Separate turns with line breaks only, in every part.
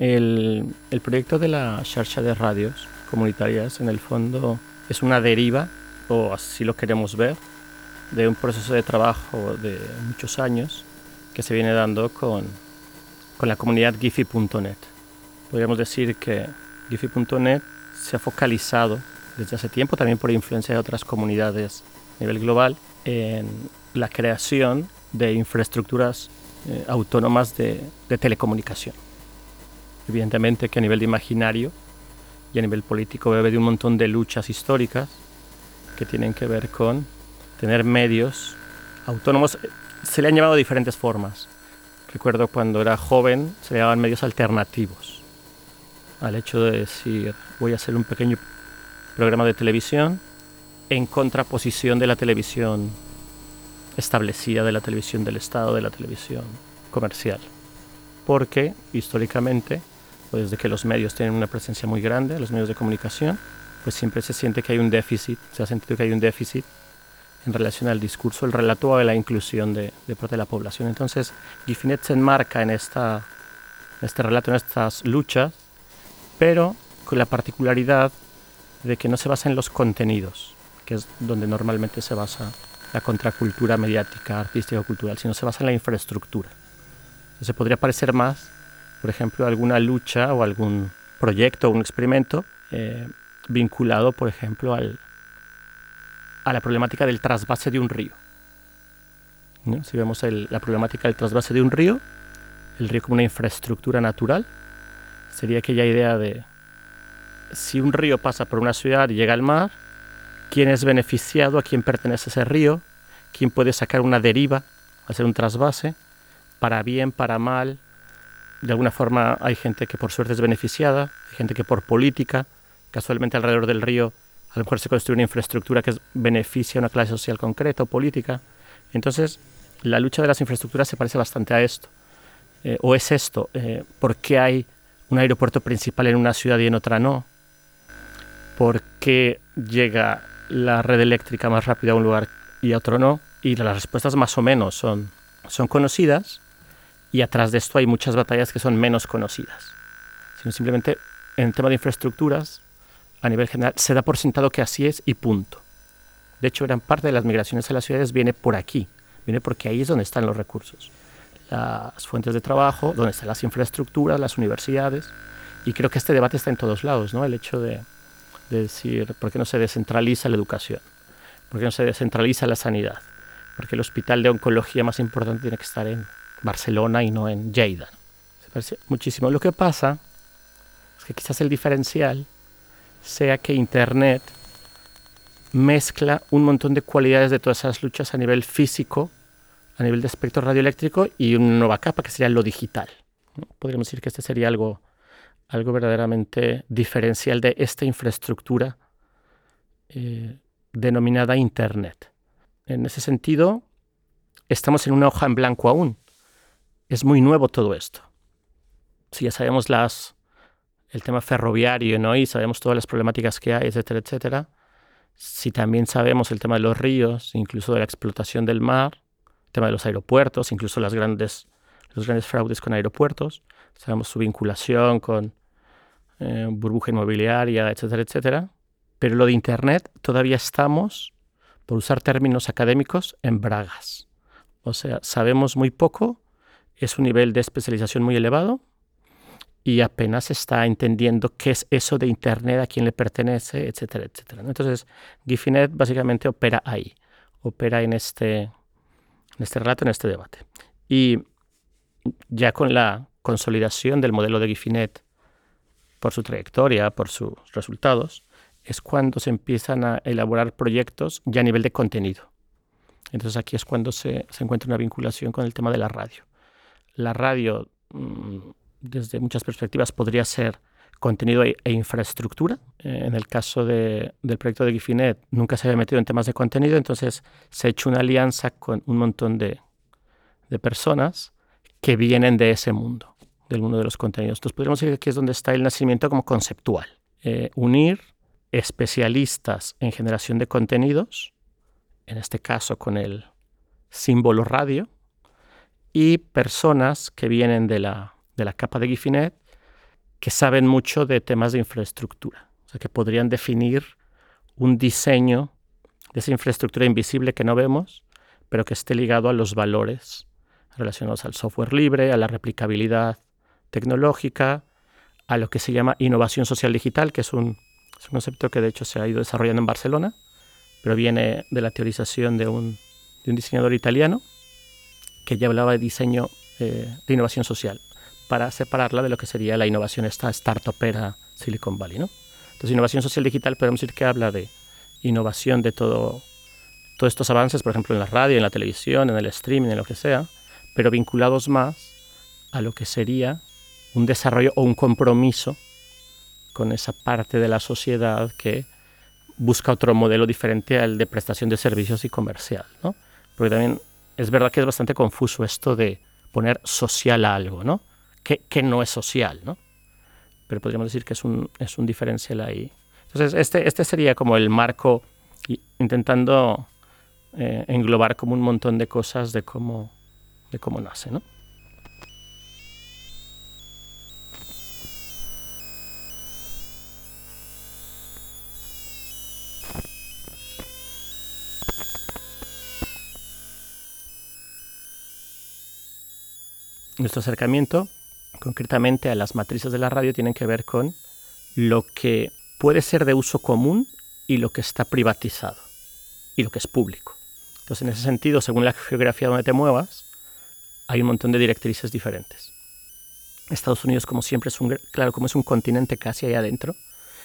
El, el proyecto de la Xarxa de Radios Comunitarias en el fondo es una deriva, o así lo queremos ver, de un proceso de trabajo de muchos años que se viene dando con, con la comunidad Giphy.net. Podríamos decir que Giphy.net se ha focalizado desde hace tiempo, también por influencia de otras comunidades a nivel global, en la creación de infraestructuras eh, autónomas de, de telecomunicación. Evidentemente que a nivel de imaginario y a nivel político bebe de un montón de luchas históricas que tienen que ver con tener medios autónomos. Se le han llamado de diferentes formas. Recuerdo cuando era joven se le llamaban medios alternativos al hecho de decir voy a hacer un pequeño programa de televisión en contraposición de la televisión establecida, de la televisión del Estado, de la televisión comercial. Porque históricamente desde que los medios tienen una presencia muy grande, los medios de comunicación, pues siempre se siente que hay un déficit, se ha sentido que hay un déficit en relación al discurso, el relato de la inclusión de, de parte de la población. Entonces, Gifinet se enmarca en, esta, en este relato, en estas luchas, pero con la particularidad de que no se basa en los contenidos, que es donde normalmente se basa la contracultura mediática, artística o cultural, sino se basa en la infraestructura. Se podría parecer más por ejemplo, alguna lucha o algún proyecto o un experimento eh, vinculado, por ejemplo, al, a la problemática del trasvase de un río. Si vemos la problemática del trasvase de un río, el río como una infraestructura natural, sería aquella idea de si un río pasa por una ciudad y llega al mar, ¿quién es beneficiado? ¿A quién pertenece ese río? ¿Quién puede sacar una deriva, hacer un trasvase? Para bien, para mal, de alguna forma hay gente que por suerte es beneficiada, hay gente que por política, casualmente alrededor del río, a lo mejor se construye una infraestructura que beneficia a una clase social concreta o política. Entonces, la lucha de las infraestructuras se parece bastante a esto. Eh, o es esto, eh, ¿por qué hay un aeropuerto principal en una ciudad y en otra no? ¿Por qué llega la red eléctrica más rápida a un lugar y a otro no? Y las respuestas más o menos son, son conocidas, y atrás de esto hay muchas batallas que son menos conocidas. Sino simplemente en el tema de infraestructuras, a nivel general, se da por sentado que así es y punto. De hecho, gran parte de las migraciones a las ciudades viene por aquí, viene porque ahí es donde están los recursos, las fuentes de trabajo, donde están las infraestructuras, las universidades. Y creo que este debate está en todos lados, ¿no? El hecho de, de decir, ¿por qué no se descentraliza la educación? ¿Por qué no se descentraliza la sanidad? Porque el hospital de oncología más importante tiene que estar en Barcelona y no en Lleida. Se parece muchísimo. Lo que pasa es que quizás el diferencial sea que Internet mezcla un montón de cualidades de todas esas luchas a nivel físico, a nivel de espectro radioeléctrico y una nueva capa que sería lo digital. Podríamos decir que este sería algo, algo verdaderamente diferencial de esta infraestructura eh, denominada Internet. En ese sentido, estamos en una hoja en blanco aún es muy nuevo todo esto. Si ya sabemos las, el tema ferroviario, ¿no? Y sabemos todas las problemáticas que hay, etcétera, etcétera. Si también sabemos el tema de los ríos, incluso de la explotación del mar, el tema de los aeropuertos, incluso las grandes, los grandes fraudes con aeropuertos, sabemos su vinculación con eh, burbuja inmobiliaria, etcétera, etcétera. Pero lo de Internet todavía estamos, por usar términos académicos, en bragas. O sea, sabemos muy poco es un nivel de especialización muy elevado y apenas está entendiendo qué es eso de Internet, a quién le pertenece, etcétera, etcétera. Entonces, Gifinet básicamente opera ahí, opera en este, en este relato, en este debate. Y ya con la, consolidación del modelo de Gifinet por su trayectoria, por sus resultados, es cuando se empiezan a elaborar proyectos ya a nivel de contenido. Entonces aquí es cuando se, encuentra una vinculación con el tema de la radio. La radio, mm, desde muchas perspectivas, podría ser contenido e, e infraestructura. Eh, en el caso del proyecto de Gifinet, nunca se había metido en temas de contenido, entonces se ha hecho una alianza con un montón de, personas que vienen de ese mundo, del mundo de los contenidos. Entonces podríamos decir que aquí es donde está el nacimiento como conceptual. Eh, unir especialistas en generación de contenidos, en este caso con el símbolo radio, y personas que vienen de la, de la capa de Gifinet que saben mucho de temas de infraestructura, o sea, que podrían definir un diseño de esa infraestructura invisible que no vemos, pero que esté ligado a los valores relacionados al software libre, a la replicabilidad tecnológica, a lo que se llama innovación social digital, que es un, concepto que de hecho se ha ido desarrollando en Barcelona, pero viene de la teorización de un, diseñador italiano que ya hablaba de diseño eh, de innovación social, para separarla de lo que sería la innovación esta startupera Silicon Valley. ¿no? Entonces, innovación social digital podemos decir que habla de innovación de todo, todos estos avances, por ejemplo, en la radio, en la televisión, en el streaming, en lo que sea, pero vinculados más a lo que sería un desarrollo o un compromiso con esa parte de la sociedad que busca otro modelo diferente al de prestación de servicios y comercial, ¿no? Porque también es verdad que es bastante confuso esto de poner social a algo, ¿no? Que, no es social, ¿no? Pero podríamos decir que es un, es un diferencial ahí. Entonces, este, este sería como el marco intentando eh, englobar como un montón de cosas de cómo de cómo nace, ¿no? Nuestro acercamiento, concretamente a las matrices de la radio, tienen que ver con lo que puede ser de uso común y lo que está privatizado y lo que es público. Entonces, en ese sentido, según la geografía donde te muevas, hay un montón de directrices diferentes. Estados Unidos, como siempre, es un, claro, como es un continente casi ahí adentro,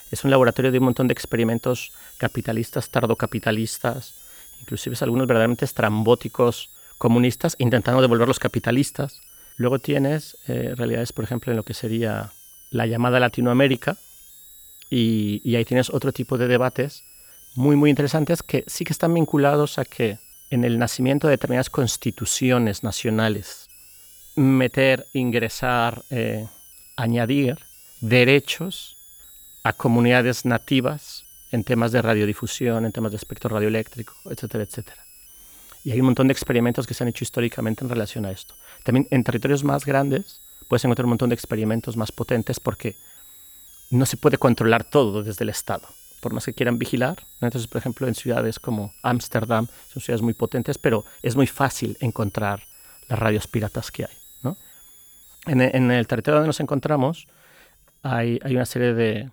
es un laboratorio de un montón de experimentos capitalistas, tardocapitalistas, inclusive algunos verdaderamente estrambóticos comunistas, intentando devolverlos capitalistas. Luego tienes eh, realidades, por ejemplo, en lo que sería la llamada Latinoamérica, y, ahí tienes otro tipo de debates muy, muy interesantes que sí que están vinculados a que en el nacimiento de determinadas constituciones nacionales meter, ingresar, eh, añadir derechos a comunidades nativas en temas de radiodifusión, en temas de espectro radioeléctrico, etcétera, etcétera. Y hay un montón de experimentos que se han hecho históricamente en relación a esto. También en territorios más grandes puedes encontrar un montón de experimentos más potentes porque no se puede controlar todo desde el Estado por más que quieran vigilar. Entonces, por ejemplo, en ciudades como Ámsterdam, son ciudades muy potentes, pero es muy fácil encontrar las radios piratas que hay. En, el territorio donde nos encontramos hay, una serie de,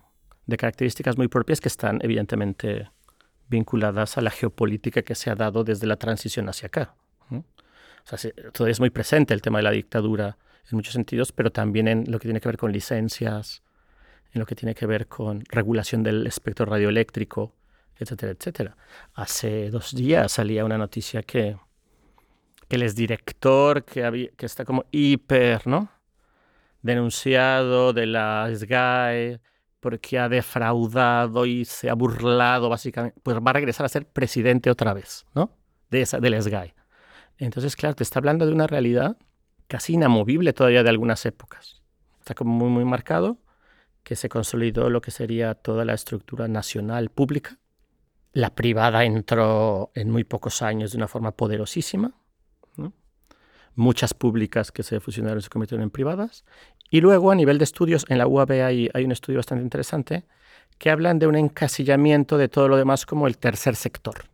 características muy propias que están evidentemente vinculadas a la geopolítica que se ha dado desde la transición hacia acá. O sea, todavía es muy presente el tema de la dictadura en muchos sentidos, pero también en lo que tiene que ver con licencias, en lo que tiene que ver con regulación del espectro radioeléctrico, etcétera, etcétera. Hace dos días salía una noticia que, que el exdirector, que, que está como hiper, ¿no? Denunciado de la SGAE porque ha defraudado y se ha burlado, básicamente, pues va a regresar a ser presidente otra vez, ¿no? De, esa, de la SGAE. Entonces, claro, te está hablando de una realidad casi inamovible todavía de algunas épocas. Está como muy, muy marcado que se consolidó lo que sería toda la estructura nacional pública. La privada entró en muy pocos años de una forma poderosísima. Muchas públicas que se fusionaron se convirtieron en privadas. Y luego, a nivel de estudios, en la UAB hay, hay un estudio bastante interesante que hablan de un encasillamiento de todo lo demás como el tercer sector.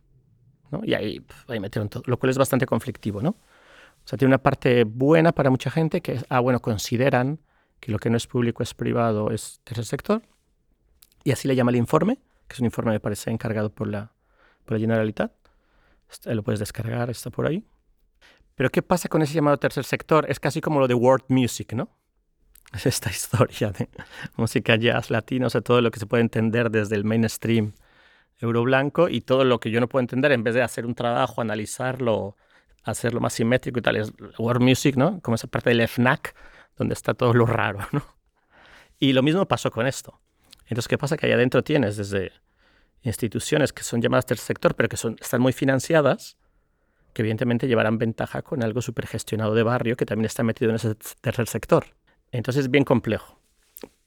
Y ahí, ahí metieron todo, lo cual es bastante conflictivo. ¿no? O sea, tiene una parte buena para mucha gente que, ah, bueno, consideran que lo que no es público es privado, es tercer sector. Y así le llama el informe, que es un informe, me parece, encargado por la, por la Generalitat. Este, lo puedes descargar, está por ahí. Pero ¿qué pasa con ese llamado tercer sector? Es casi como lo de world music, ¿no? es esta historia de música jazz latino, o sea, todo lo que se puede entender desde el mainstream euroblanco y todo lo que yo no puedo entender, en vez de hacer un trabajo, analizarlo, hacerlo más simétrico y tal, es world music, ¿no? Como esa parte del FNAC, donde está todo lo raro, ¿no? Y lo mismo pasó con esto. Entonces, ¿qué pasa? Que ahí adentro tienes desde instituciones que son llamadas tercer sector, pero que son, están muy financiadas, que evidentemente llevarán ventaja con algo supergestionado de barrio que también está metido en ese tercer sector. Entonces es bien complejo,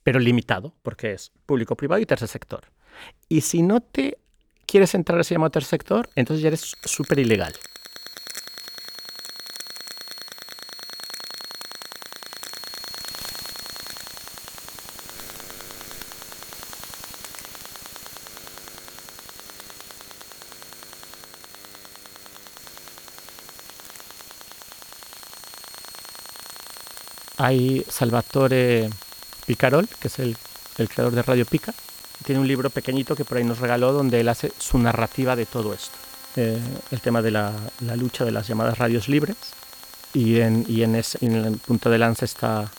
pero limitado, porque es público, privado y tercer sector. Y si no te quieres entrar a ese llamado tercer sector, entonces ya eres súper ilegal. Hay Salvatore Picarol, que es el, creador de Radio Pica. Tiene un libro pequeñito que por ahí nos regaló donde él hace su narrativa de todo esto. Eh, el tema de la, lucha de las llamadas radios libres. Y en, en, en el punto de lanza está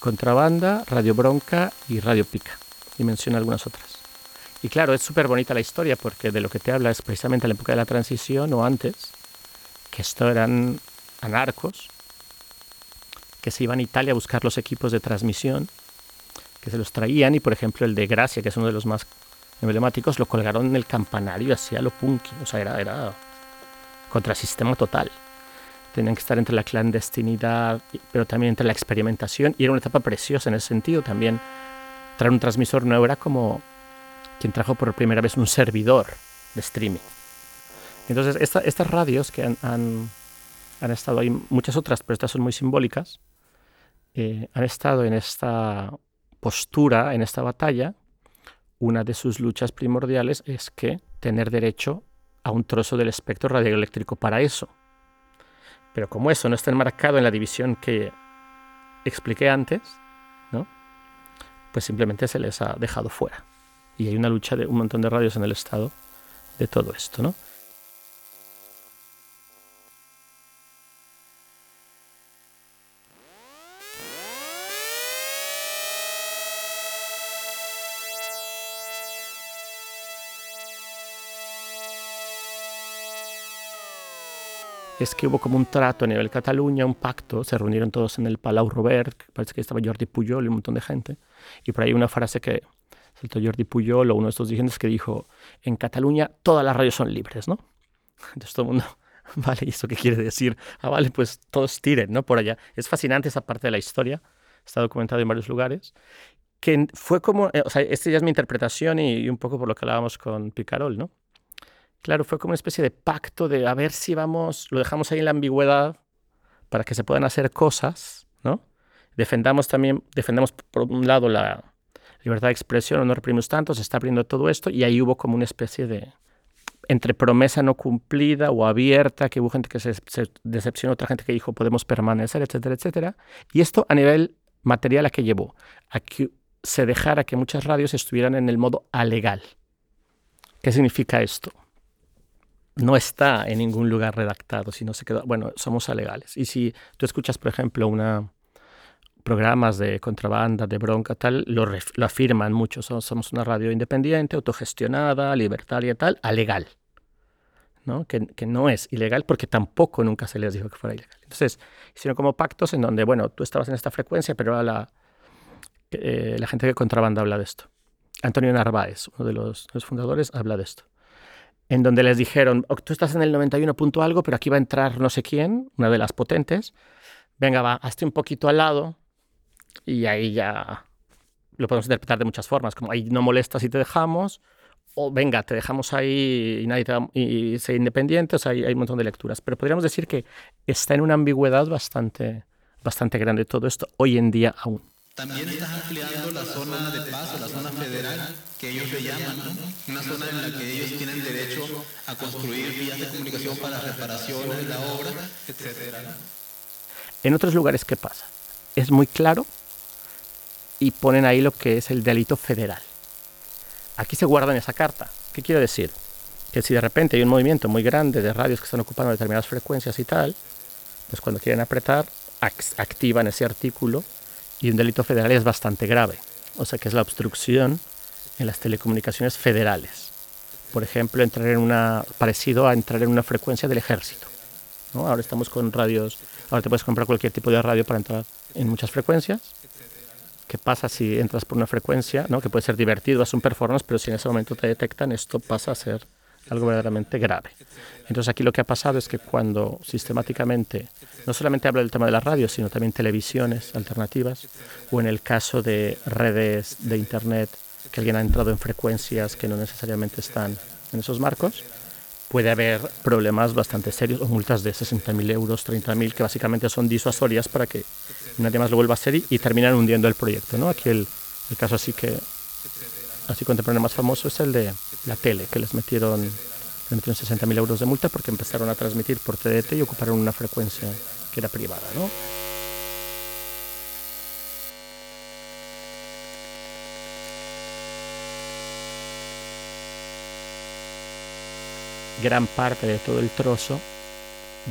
Contrabanda, Radio Bronca y Radio Pica. Y menciona algunas otras. Y claro, es súper bonita la historia porque de lo que te habla es precisamente la época de la transición o antes, que esto eran anarcos que se iban a Italia a buscar los equipos de transmisión, que se los traían y por ejemplo el de Gracia, que es uno de los más emblemáticos, lo colgaron en el campanario hacía lo punky, o sea, era, era contrasistema total. Tenían que estar entre la clandestinidad, pero también entre la experimentación y era una etapa preciosa en ese sentido también. Traer un transmisor nuevo era como quien trajo por primera vez un servidor de streaming. Entonces, estas radios que han, han, estado ahí, muchas otras, pero estas son muy simbólicas, eh, han estado en esta postura, en esta batalla, una de sus luchas primordiales es que tener derecho a un trozo del espectro radioeléctrico para eso. Pero como eso no está enmarcado en la división que expliqué antes, ¿no? pues simplemente se les ha dejado fuera. Y hay una lucha de un montón de radios en el Estado de todo esto. ¿no? Es que hubo como un trato a nivel Cataluña, un pacto, se reunieron todos en el Palau Robert, parece que estaba Jordi Pujol y un montón de gente, y por ahí una frase que saltó Jordi Pujol o uno de estos dirigentes que dijo, en Cataluña todas las radios son libres, ¿no? Entonces todo el mundo, vale, ¿y eso qué quiere decir? Ah, vale, pues todos tiren, ¿no? Por allá. Es fascinante esa parte de la historia, está documentado en varios lugares, que fue como, eh, o sea, esta ya es mi interpretación y, y un poco por lo que hablábamos con Picarol, ¿no? Claro, fue como una especie de pacto de a ver si vamos, lo dejamos ahí en la ambigüedad para que se puedan hacer cosas, ¿no? Defendamos también, defendemos por un lado la libertad de expresión, no reprimimos tanto, se está abriendo todo esto y ahí hubo como una especie de entre promesa no cumplida o abierta, que hubo gente que se, decepcionó, otra gente que dijo podemos permanecer, etcétera, etcétera. Y esto a nivel material a que llevó, a que se dejara que muchas radios estuvieran en el modo alegal. ¿Qué significa esto? No está en ningún lugar redactado, sino se quedó, bueno, somos alegales. Y si tú escuchas, por ejemplo, una programas de contrabanda, de bronca, tal, lo, afirman mucho. Somos una radio independiente, autogestionada, libertaria, tal, alegal. ¿no? Que, no es ilegal porque tampoco nunca se les dijo que fuera ilegal. Entonces, hicieron como pactos en donde, bueno, tú estabas en esta frecuencia, pero la, eh, la gente de contrabanda habla de esto. Antonio Narváez, uno de los fundadores, habla de esto en donde les dijeron, tú estás en el 91 punto algo, pero aquí va a entrar no sé quién, una de las potentes, venga, va, hazte un poquito al lado y ahí ya lo podemos interpretar de muchas formas, como ahí no molestas y te dejamos, o venga, te dejamos ahí y nadie te y, sé independiente, o sea, hay, hay, un montón de lecturas, pero podríamos decir que está en una ambigüedad bastante, bastante grande todo esto hoy en día aún.
También estás ampliando la zona de paso, la zona federal, que ellos le llaman, ¿no? Una zona en la que ellos tienen derecho a construir vías de comunicación para reparaciones de la obra, etc.
En otros lugares, ¿qué pasa? Es muy claro y ponen ahí lo que es el delito federal. Aquí se guarda en esa carta. ¿Qué quiere decir? Que si de repente hay un movimiento muy grande de radios que están ocupando determinadas frecuencias y tal, pues cuando quieren apretar, activan ese artículo Y un delito federal es bastante grave, o sea que es la obstrucción en las telecomunicaciones federales. Por ejemplo, entrar en una parecido a entrar en una frecuencia del ejército. ¿no? Ahora estamos con radios, ahora te puedes comprar cualquier tipo de radio para entrar en muchas frecuencias. ¿Qué pasa si entras por una frecuencia, ¿no? que puede ser divertido, es un performance, pero si en ese momento te detectan, esto pasa a ser algo verdaderamente grave. Entonces aquí lo que ha pasado es que cuando sistemáticamente, no solamente habla del tema de la radio, sino también televisiones alternativas, o en el caso de redes de Internet, que alguien ha entrado en frecuencias que no necesariamente están en esos marcos, puede haber problemas bastante serios o multas de 60.000 euros, 30.000, que básicamente son disuasorias para que nadie más lo vuelva a hacer y, terminan hundiendo el proyecto. ¿no? Aquí el, el caso así que así contemporáneo más famoso es el de la tele, que les metieron, metieron 60.000 euros de multa porque empezaron a transmitir por TDT y ocuparon una frecuencia que era privada. ¿no? Gran parte de todo el trozo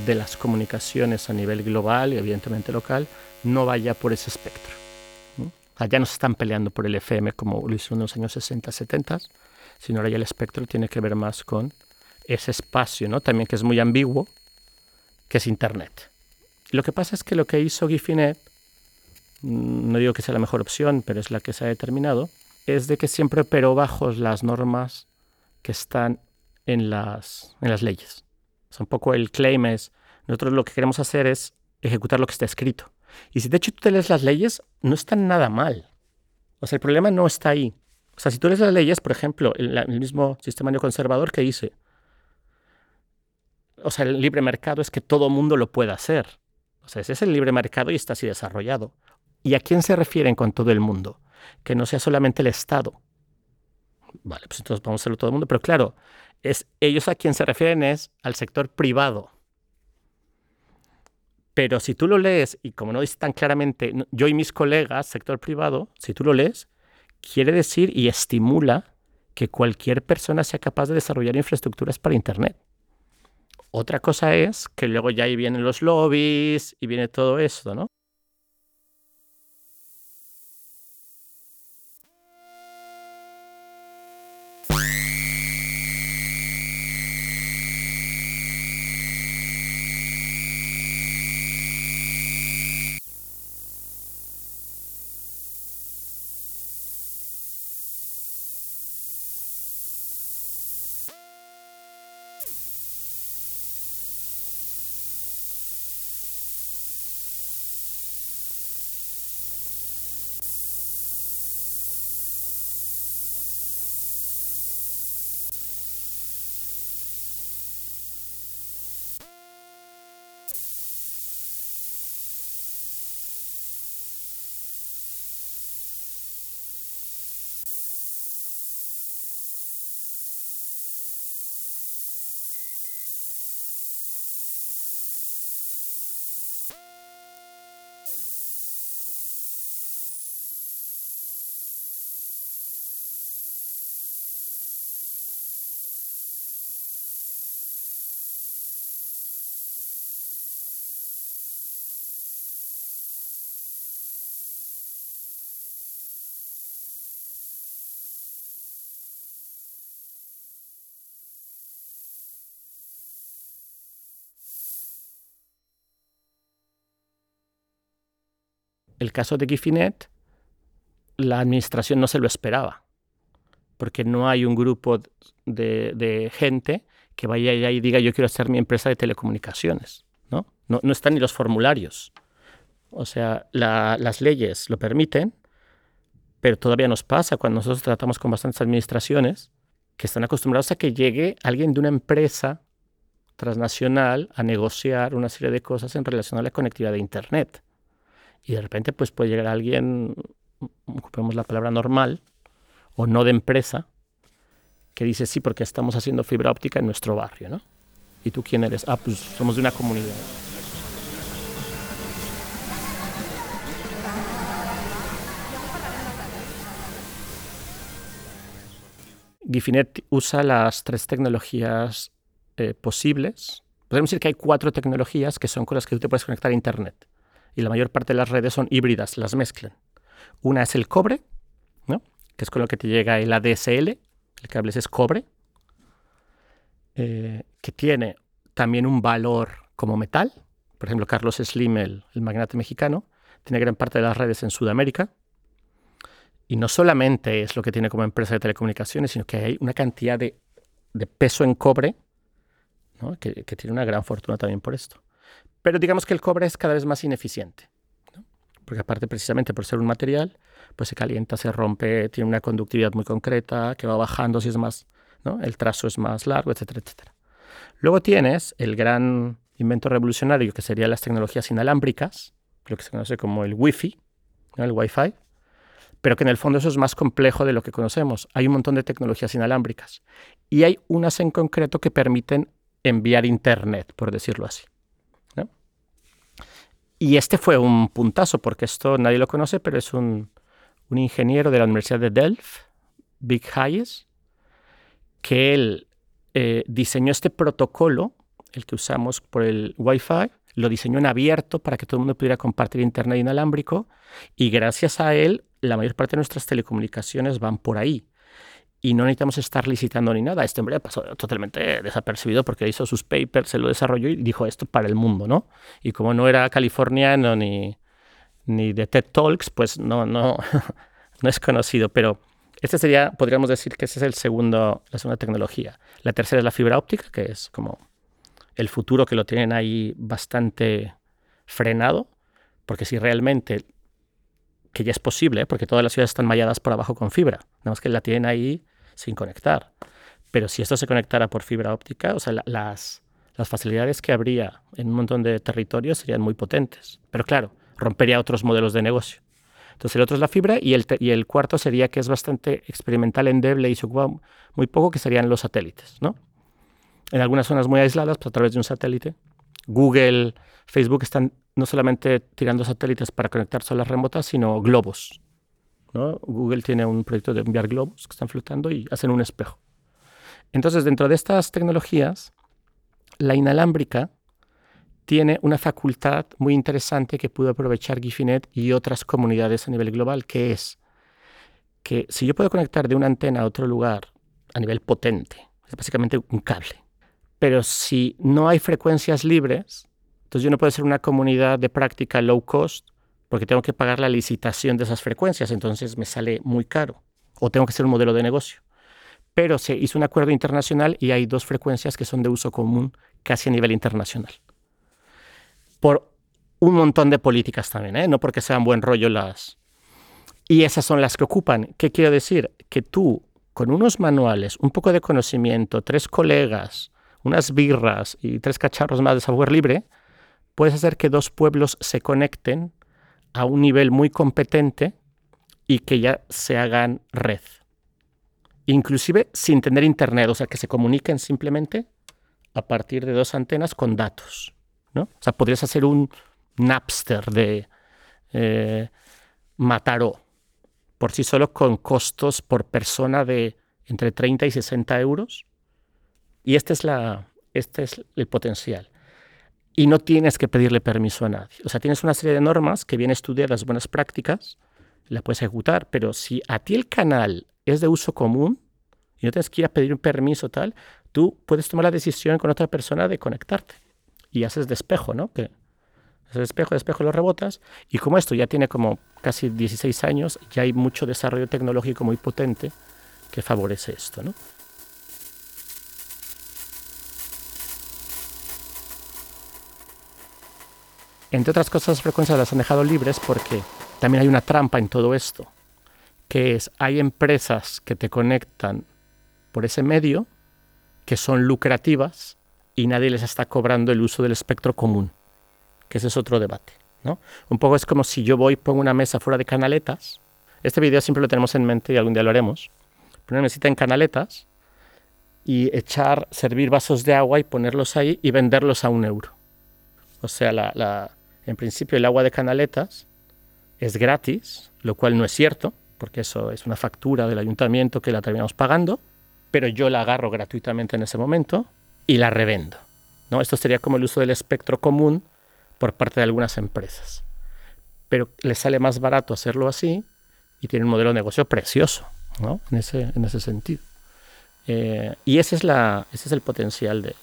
de las comunicaciones a nivel global y evidentemente local no vaya por ese espectro. Ya no se están peleando por el FM como lo hicieron en los años 60, 70, sino ahora ya el espectro tiene que ver más con ese espacio, ¿no? También que es muy ambiguo, que es Internet. Lo que pasa es que lo que hizo Gifinet, mm, no digo que sea la mejor opción, pero es la que se ha determinado, es de que siempre operó bajo las normas que están en las, en las leyes. O un poco el claim es, nosotros lo que queremos hacer es ejecutar lo que está escrito. Y si de hecho tú lees las leyes, no están nada mal. O sea, el problema no está ahí. O sea, si tú lees las leyes, por ejemplo, el, el mismo sistema neoconservador que dice, o sea, el libre mercado es que todo mundo lo pueda hacer. O sea, ese es el libre mercado y está así desarrollado. ¿Y a quién se refieren con todo el mundo? Que no sea solamente el Estado. Vale, pues entonces vamos a hacerlo todo el mundo. Pero claro, es, ellos a quien se refieren es al sector privado. Pero si tú lo lees, y como no dice tan claramente, yo y mis colegas, sector privado, si tú lo lees, quiere decir y estimula que cualquier persona sea capaz de desarrollar infraestructuras para Internet. Otra cosa es que luego ya ahí vienen los lobbies y viene todo eso, ¿no? El caso de Gifinet, la administración no se lo esperaba, porque no hay un grupo de, gente que vaya allá y diga yo quiero hacer mi empresa de telecomunicaciones. No, no, están ni los formularios. O sea, las leyes lo permiten, pero todavía nos pasa cuando nosotros tratamos con bastantes administraciones que están acostumbrados a que llegue alguien de una empresa transnacional a negociar una serie de cosas en relación a la conectividad de Internet y de repente pues puede llegar alguien, ocupemos la palabra normal, o no de empresa, que dice sí porque estamos haciendo fibra óptica en nuestro barrio, ¿no? ¿Y tú quién eres? Ah, pues somos de una comunidad. Gifinet usa las tres tecnologías eh, posibles. Podemos decir que hay cuatro tecnologías que son con las que tú te puedes conectar a Internet y la mayor parte de las redes son híbridas, las mezclan. Una es el cobre, ¿no? que es con lo que te llega el ADSL, el cable es cobre, eh, que tiene también un valor como metal. Por ejemplo, Carlos Slim, el, magnate mexicano, tiene gran parte de las redes en Sudamérica. Y no solamente es lo que tiene como empresa de telecomunicaciones, sino que hay una cantidad de, peso en cobre que, tiene una gran fortuna también por esto. Pero digamos que el cobre es cada vez más ineficiente. Porque aparte precisamente por ser un material, pues se calienta, se rompe, tiene una conductividad muy concreta, que va bajando si es más, el trazo es más largo, etcétera, etcétera. Luego tienes el gran invento revolucionario que serían las tecnologías inalámbricas, lo que se conoce como el Wi-Fi, el Wi-Fi, pero que en el fondo eso es más complejo de lo que conocemos. Hay un montón de tecnologías inalámbricas y hay unas en concreto que permiten enviar Internet, por decirlo así. Y este fue un puntazo, porque esto nadie lo conoce, pero es un, ingeniero de la Universidad de Delft, Big Hayes, que él eh, diseñó este protocolo, el que usamos por el Wi-Fi, lo diseñó en abierto para que todo el mundo pudiera compartir Internet inalámbrico y gracias a él la mayor parte de nuestras telecomunicaciones van por ahí y no necesitamos estar licitando ni nada. Este hombre pasó totalmente desapercibido porque hizo sus papers, se lo desarrolló y dijo esto para el mundo, ¿no? Y como no era californiano ni, ni de TED Talks, pues no, no, no es conocido, pero este sería, podríamos decir que ese es el segundo, la segunda tecnología. La tercera es la fibra óptica, que es como el futuro que lo tienen ahí bastante frenado, porque si realmente, que ya es posible, porque todas las ciudades están malladas por abajo con fibra, nada más que la tienen ahí sin conectar. Pero si esto se conectara por fibra óptica, o sea, las, las facilidades que habría en un montón de territorios serían muy potentes. Pero claro, rompería otros modelos de negocio. Entonces el otro es la fibra y el, y el cuarto sería que es bastante experimental, endeble y se ocupa muy poco, que serían los satélites, ¿no? En algunas zonas muy aisladas, pues a través de un satélite. Google, Facebook están no solamente tirando satélites para conectarse a las remotas, sino globos, Google tiene un proyecto de enviar globos que están flotando y hacen un espejo. Entonces, dentro de estas tecnologías, la inalámbrica tiene una facultad muy interesante que pudo aprovechar Gifinet y otras comunidades a nivel global, que es que si yo puedo conectar de una antena a otro lugar a nivel potente, es básicamente un cable, pero si no hay frecuencias libres, entonces yo no puedo ser una comunidad de práctica low cost porque tengo que pagar la licitación de esas frecuencias, entonces me sale muy caro, o tengo que hacer un modelo de negocio. Pero se hizo un acuerdo internacional y hay dos frecuencias que son de uso común casi a nivel internacional. Por un montón de políticas también, ¿eh? no porque sean buen rollo las... Y esas son las que ocupan. ¿Qué quiero decir? Que tú, con unos manuales, un poco de conocimiento, tres colegas, unas birras y tres cacharros más de software libre, puedes hacer que dos pueblos se conecten a un nivel muy competente y que ya se hagan red. Inclusive sin tener internet, o sea, que se comuniquen simplemente a partir de dos antenas con datos. ¿no? O sea, podrías hacer un Napster de eh, Mataró por sí solo con costos por persona de entre 30 y 60 euros. Y este es, la, este es el potencial y no tienes que pedirle permiso a nadie. O sea, tienes una serie de normas que bien estudiadas, buenas prácticas, la puedes ejecutar, pero si a ti el canal es de uso común y no tienes que ir a pedir un permiso tal, tú puedes tomar la decisión con otra persona de conectarte y haces despejo, ¿no? Que haces despejo, despejo, lo rebotas y como esto ya tiene como casi 16 años, ya hay mucho desarrollo tecnológico muy potente que favorece esto, ¿no? Entre otras cosas, las frecuencias las han dejado libres porque también hay una trampa en todo esto, que es, hay empresas que te conectan por ese medio que son lucrativas y nadie les está cobrando el uso del espectro común, que ese es otro debate. ¿no? Un poco es como si yo voy, pongo una mesa fuera de canaletas, este video siempre lo tenemos en mente y algún día lo haremos, poner mesita en canaletas y echar, servir vasos de agua y ponerlos ahí y venderlos a un euro. O sea, la, en principio el agua de canaletas es gratis, lo cual no es cierto, porque eso es una factura del ayuntamiento que la terminamos pagando, pero yo la agarro gratuitamente en ese momento y la revendo. ¿no? Esto sería como el uso del espectro común por parte de algunas empresas. Pero les sale más barato hacerlo así y tiene un modelo de negocio precioso, ¿no? En ese, en ese sentido. Eh, y ese es, la, ese es el potencial de,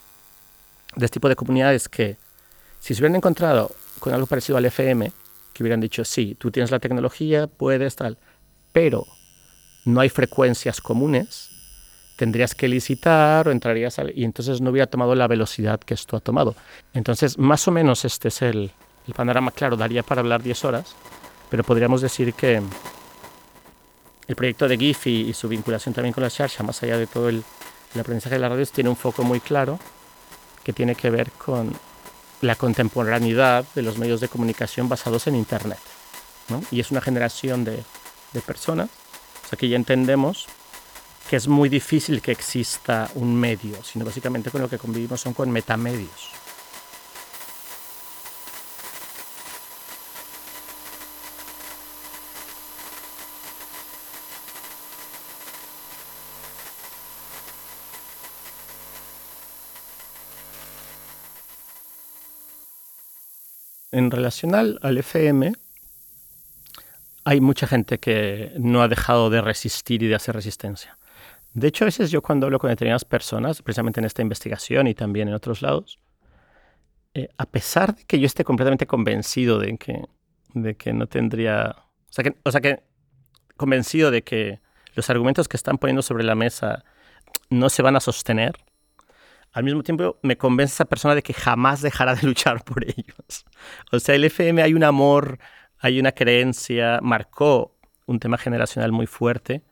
de este tipo de comunidades que, si se hubieran encontrado con algo parecido al FM, que hubieran dicho, sí, tú tienes la tecnología, puedes tal, pero no hay frecuencias comunes, tendrías que licitar o entrarías y entonces no hubiera tomado la velocidad que esto ha tomado. Entonces, más o menos este es el, el panorama claro, daría para hablar 10 horas, pero podríamos decir que el proyecto de GIF y, su vinculación también con la Sharsha, más allá de todo el, aprendizaje de las radios, tiene un foco muy claro que tiene que ver con la contemporaneidad de los medios de comunicación basados en Internet. Y es una generación de, de personas, o sea que ya entendemos que es muy difícil que exista un medio, sino básicamente con lo que convivimos son con metamedios. En relación al, FM, hay mucha gente que no ha dejado de resistir y de hacer resistencia. De hecho, a veces yo cuando hablo con determinadas personas, precisamente en esta investigación y también en otros lados, eh, a pesar de que yo esté completamente convencido de que, de que no tendría... O sea que convencido de que los argumentos que están poniendo sobre la mesa no se van a sostener, al mismo tiempo me convence esa persona de que jamás dejará de luchar por ellos. O sea, el FM hay un amor, hay una creencia, marcó un tema generacional muy fuerte.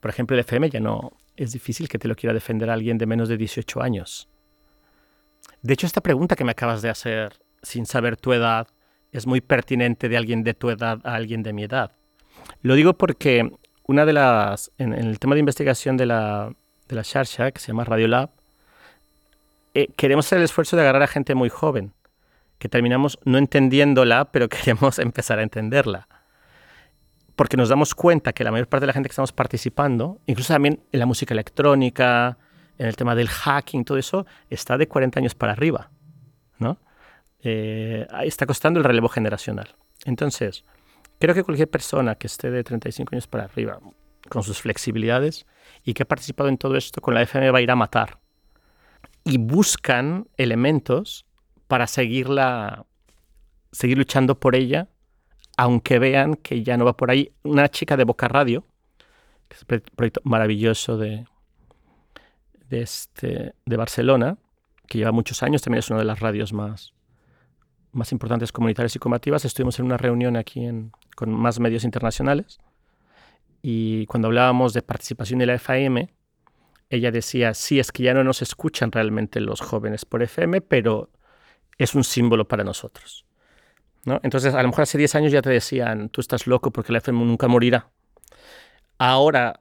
Por ejemplo, el FM ya no es difícil que te lo quiera defender a alguien de menos de 18 años. De hecho, esta pregunta que me acabas de hacer sin saber tu edad es muy pertinente de alguien de tu edad a alguien de mi edad. Lo digo porque una de las, en, el tema de investigación de la, de la Sharsha, que se llama Radiolab, eh, queremos hacer el esfuerzo de agarrar a gente muy joven, que terminamos no entendiéndola, pero queremos empezar a entenderla. Porque nos damos cuenta que la mayor parte de la gente que estamos participando, incluso también en la música electrónica, en el tema del hacking, todo eso, está de 40 años para arriba. ¿no? Eh, está costando el relevo generacional. Entonces, creo que cualquier persona que esté de 35 años para arriba, con sus flexibilidades y que ha participado en todo esto, con la FM va a ir a matar y buscan elementos para seguirla, seguir luchando por ella, aunque vean que ya no va por ahí. Una chica de Boca Radio, que es un proyecto maravilloso de, de, este, de Barcelona, que lleva muchos años, también es una de las radios más, más importantes comunitarias y combativas. Estuvimos en una reunión aquí en, con más medios internacionales y cuando hablábamos de participación de la FAM, ella decía, sí, es que ya no nos escuchan realmente los jóvenes por FM, pero es un símbolo para nosotros. ¿no? Entonces, a lo mejor hace 10 años ya te decían, tú estás loco porque la FM nunca morirá. Ahora,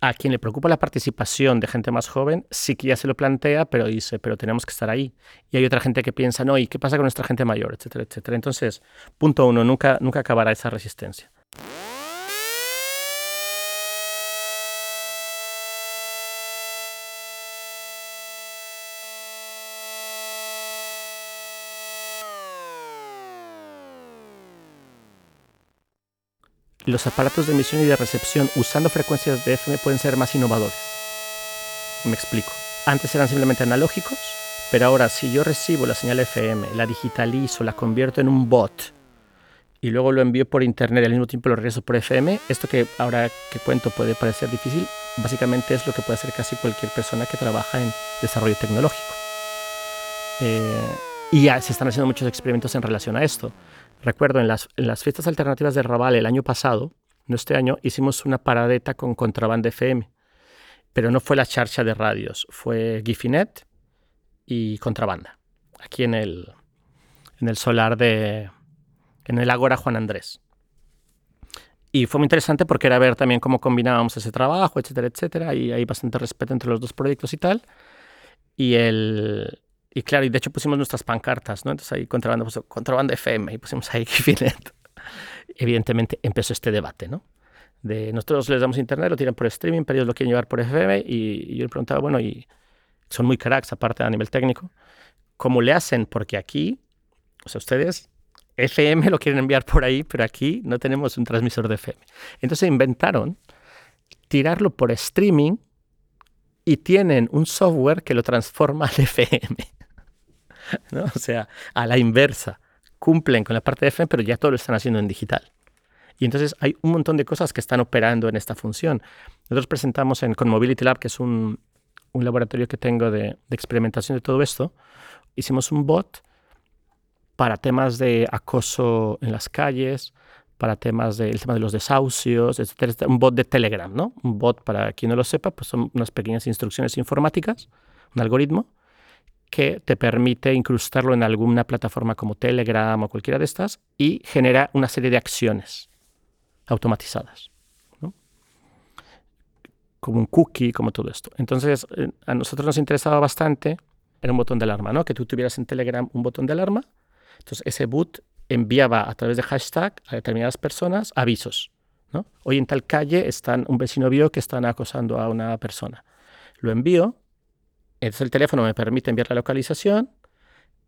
a quien le preocupa la participación de gente más joven, sí que ya se lo plantea, pero dice, pero tenemos que estar ahí. Y hay otra gente que piensa, no, ¿y qué pasa con nuestra gente mayor? Etcétera, etcétera. Entonces, punto uno, nunca, nunca acabará esa resistencia. Los aparatos de emisión y de recepción usando frecuencias de FM pueden ser más innovadores. Me explico. Antes eran simplemente analógicos, pero ahora si yo recibo la señal FM, la digitalizo, la convierto en un bot y luego lo envío por internet y al mismo tiempo lo regreso por FM, esto que ahora que cuento puede parecer difícil, básicamente es lo que puede hacer casi cualquier persona que trabaja en desarrollo tecnológico. Eh, y ya se están haciendo muchos experimentos en relación a esto. Recuerdo en las, fiestas alternativas de Raval el año pasado, no este año, hicimos una paradeta con Contrabanda FM. Pero no fue la charcha de radios, fue Gifinet y Contrabanda. Aquí en el, solar de. en el Ágora Juan Andrés. Y fue muy interesante porque era ver también cómo combinábamos ese trabajo, etcétera, etcétera. Y hay bastante respeto entre los dos proyectos y tal. Y el, y claro, y de hecho pusimos nuestras pancartas, ¿no? Entonces ahí contrabando, contrabando FM y pusimos ahí Gifinet. Evidentemente empezó este debate, ¿no? De nosotros les damos internet, lo tiran por streaming, pero ellos lo quieren llevar por FM y, yo le preguntaba, bueno, y son muy cracks aparte a nivel técnico, ¿cómo le hacen? Porque aquí, o sea, ustedes FM lo quieren enviar por ahí, pero aquí no tenemos un transmisor de FM. Entonces inventaron tirarlo por streaming y tienen un software que lo transforma al FM. O sea, a la inversa. Cumplen con la parte de FM, pero ya todo lo están haciendo en digital. Y entonces hay un montón de cosas que están operando en esta función. Nosotros presentamos en, con Mobility Lab, que es un, un laboratorio que tengo de, experimentación de todo esto, hicimos un bot para temas de acoso en las calles, para temas del tema de los desahucios, etc. Un bot de Telegram, ¿no? Un bot, para quien no lo sepa, pues son unas pequeñas instrucciones informáticas, un algoritmo que te permite incrustarlo en alguna plataforma como Telegram o cualquiera de estas y genera una serie de acciones automatizadas. ¿no? Como un cookie, como todo esto. Entonces, eh, a nosotros nos interesaba bastante, era un botón de alarma, ¿no? Que tú tuvieras en Telegram un botón de alarma. Entonces, ese boot enviaba a través de hashtag a determinadas personas avisos. ¿no? Hoy en tal calle están, un vecino vio que están acosando a una persona. Lo envío, entonces el teléfono me permite enviar la localización,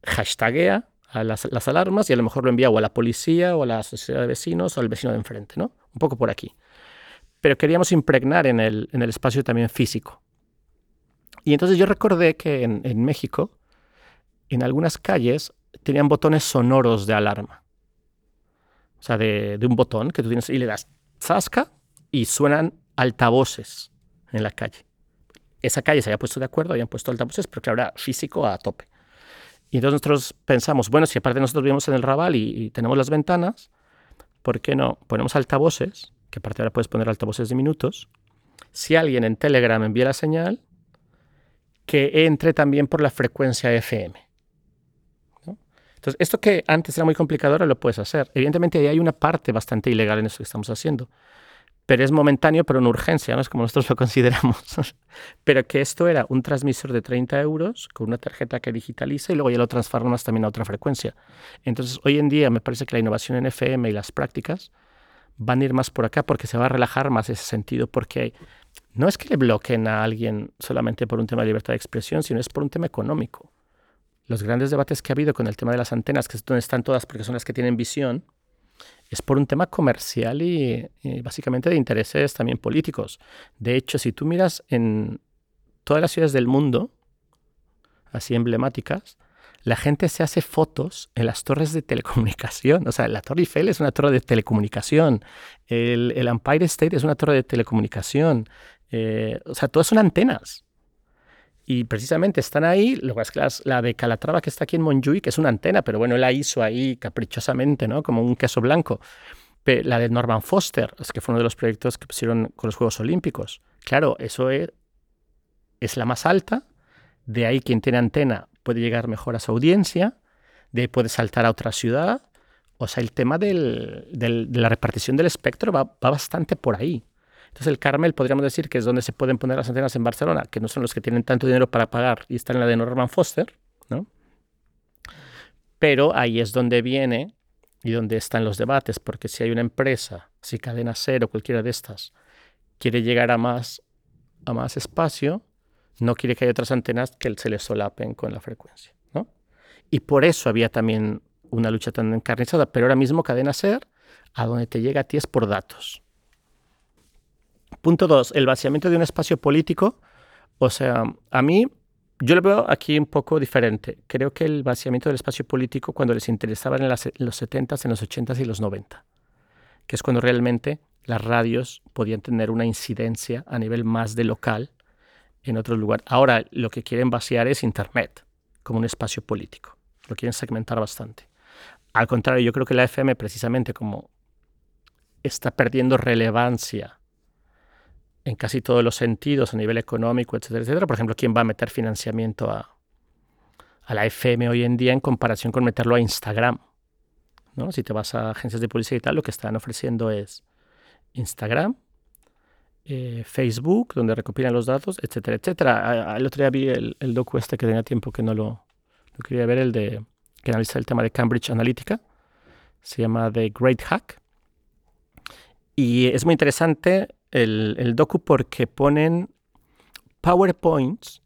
hashtaguea a las, alarmas y a lo mejor lo envía a la policía o a la sociedad de vecinos o al vecino de enfrente, ¿no? Un poco por aquí. Pero queríamos impregnar en el, espacio también físico. Y entonces yo recordé que en, en México, en algunas calles, tenían botones sonoros de alarma. O sea, de, de, un botón que tú tienes y le das zasca y suenan altavoces en la calle. Esa calle se había puesto de acuerdo, habían puesto altavoces, pero que ahora físico a tope. Y entonces nosotros pensamos, bueno, si aparte nosotros vivimos en el Raval y, tenemos las ventanas, ¿por qué no ponemos altavoces? Que aparte ahora puedes poner altavoces de minutos. Si alguien en Telegram envía la señal, que entre también por la frecuencia FM. Entonces, esto que antes era muy complicado, ahora lo puedes hacer. Evidentemente, ahí hay una parte bastante ilegal en eso que estamos haciendo. Pero es momentáneo, pero una urgencia, ¿no? Es como nosotros lo consideramos. pero que esto era un transmisor de 30 euros con una tarjeta que digitaliza y luego ya lo transformas también a otra frecuencia. Entonces, hoy en día me parece que la innovación en FM y las prácticas van a ir más por acá porque se va a relajar más ese sentido, porque no es que le bloqueen a alguien solamente por un tema de libertad de expresión, sino es por un tema económico los grandes debates que ha habido con el tema de las antenas, que es donde están todas porque son las que tienen visión, es por un tema comercial y, básicamente de intereses también políticos. De hecho, si tú miras en todas las ciudades del mundo, así emblemáticas, la gente se hace fotos en las torres de telecomunicación. O sea, la Torre Eiffel es una torre de telecomunicación. El, el Empire State es una torre de telecomunicación. Eh, o sea, todas son antenas. Y precisamente están ahí, lo que es la de Calatrava que está aquí en Montjuic, que es una antena, pero bueno, la hizo ahí caprichosamente, ¿no? Como un queso blanco. Pero la de Norman Foster, es que fue uno de los proyectos que pusieron con los Juegos Olímpicos. Claro, eso es, es la más alta, de ahí quien tiene antena puede llegar mejor a su audiencia, de ahí puede saltar a otra ciudad. O sea, el tema del, de la repartición del espectro va, va bastante por ahí. Entonces el Carmel podríamos decir que es donde se pueden poner las antenas en Barcelona, que no son los que tienen tanto dinero para pagar y están en la de Norman Foster, ¿no? Pero ahí es donde viene y donde están los debates, porque si hay una empresa, si Cadena Cero, cualquiera de estas, quiere llegar a más, a más espacio, no quiere que haya otras antenas que se le solapen con la frecuencia, ¿no? Y por eso había también una lucha tan encarnizada, pero ahora mismo Cadena Ser, a donde te llega a ti es por datos. Punto dos, el vaciamiento de un espacio político. O sea, a mí, yo lo veo aquí un poco diferente. Creo que el vaciamiento del espacio político cuando les interesaba en, las, en los 70s, en los 80s y los 90, que es cuando realmente las radios podían tener una incidencia a nivel más de local en otro lugar. Ahora lo que quieren vaciar es Internet como un espacio político. Lo quieren segmentar bastante. Al contrario, yo creo que la FM precisamente como está perdiendo relevancia en casi todos los sentidos, a nivel económico, etcétera, etcétera. Por ejemplo, ¿quién va a meter financiamiento a, a la FM hoy en día en comparación con meterlo a Instagram? ¿no? Si te vas a agencias de publicidad y tal, lo que están ofreciendo es Instagram, eh, Facebook, donde recopilan los datos, etcétera, etcétera. El otro día vi el, el docu este que tenía tiempo que no lo, lo quería ver, el de que analiza el tema de Cambridge Analytica. Se llama The Great Hack. Y es muy interesante el, el docu porque ponen PowerPoints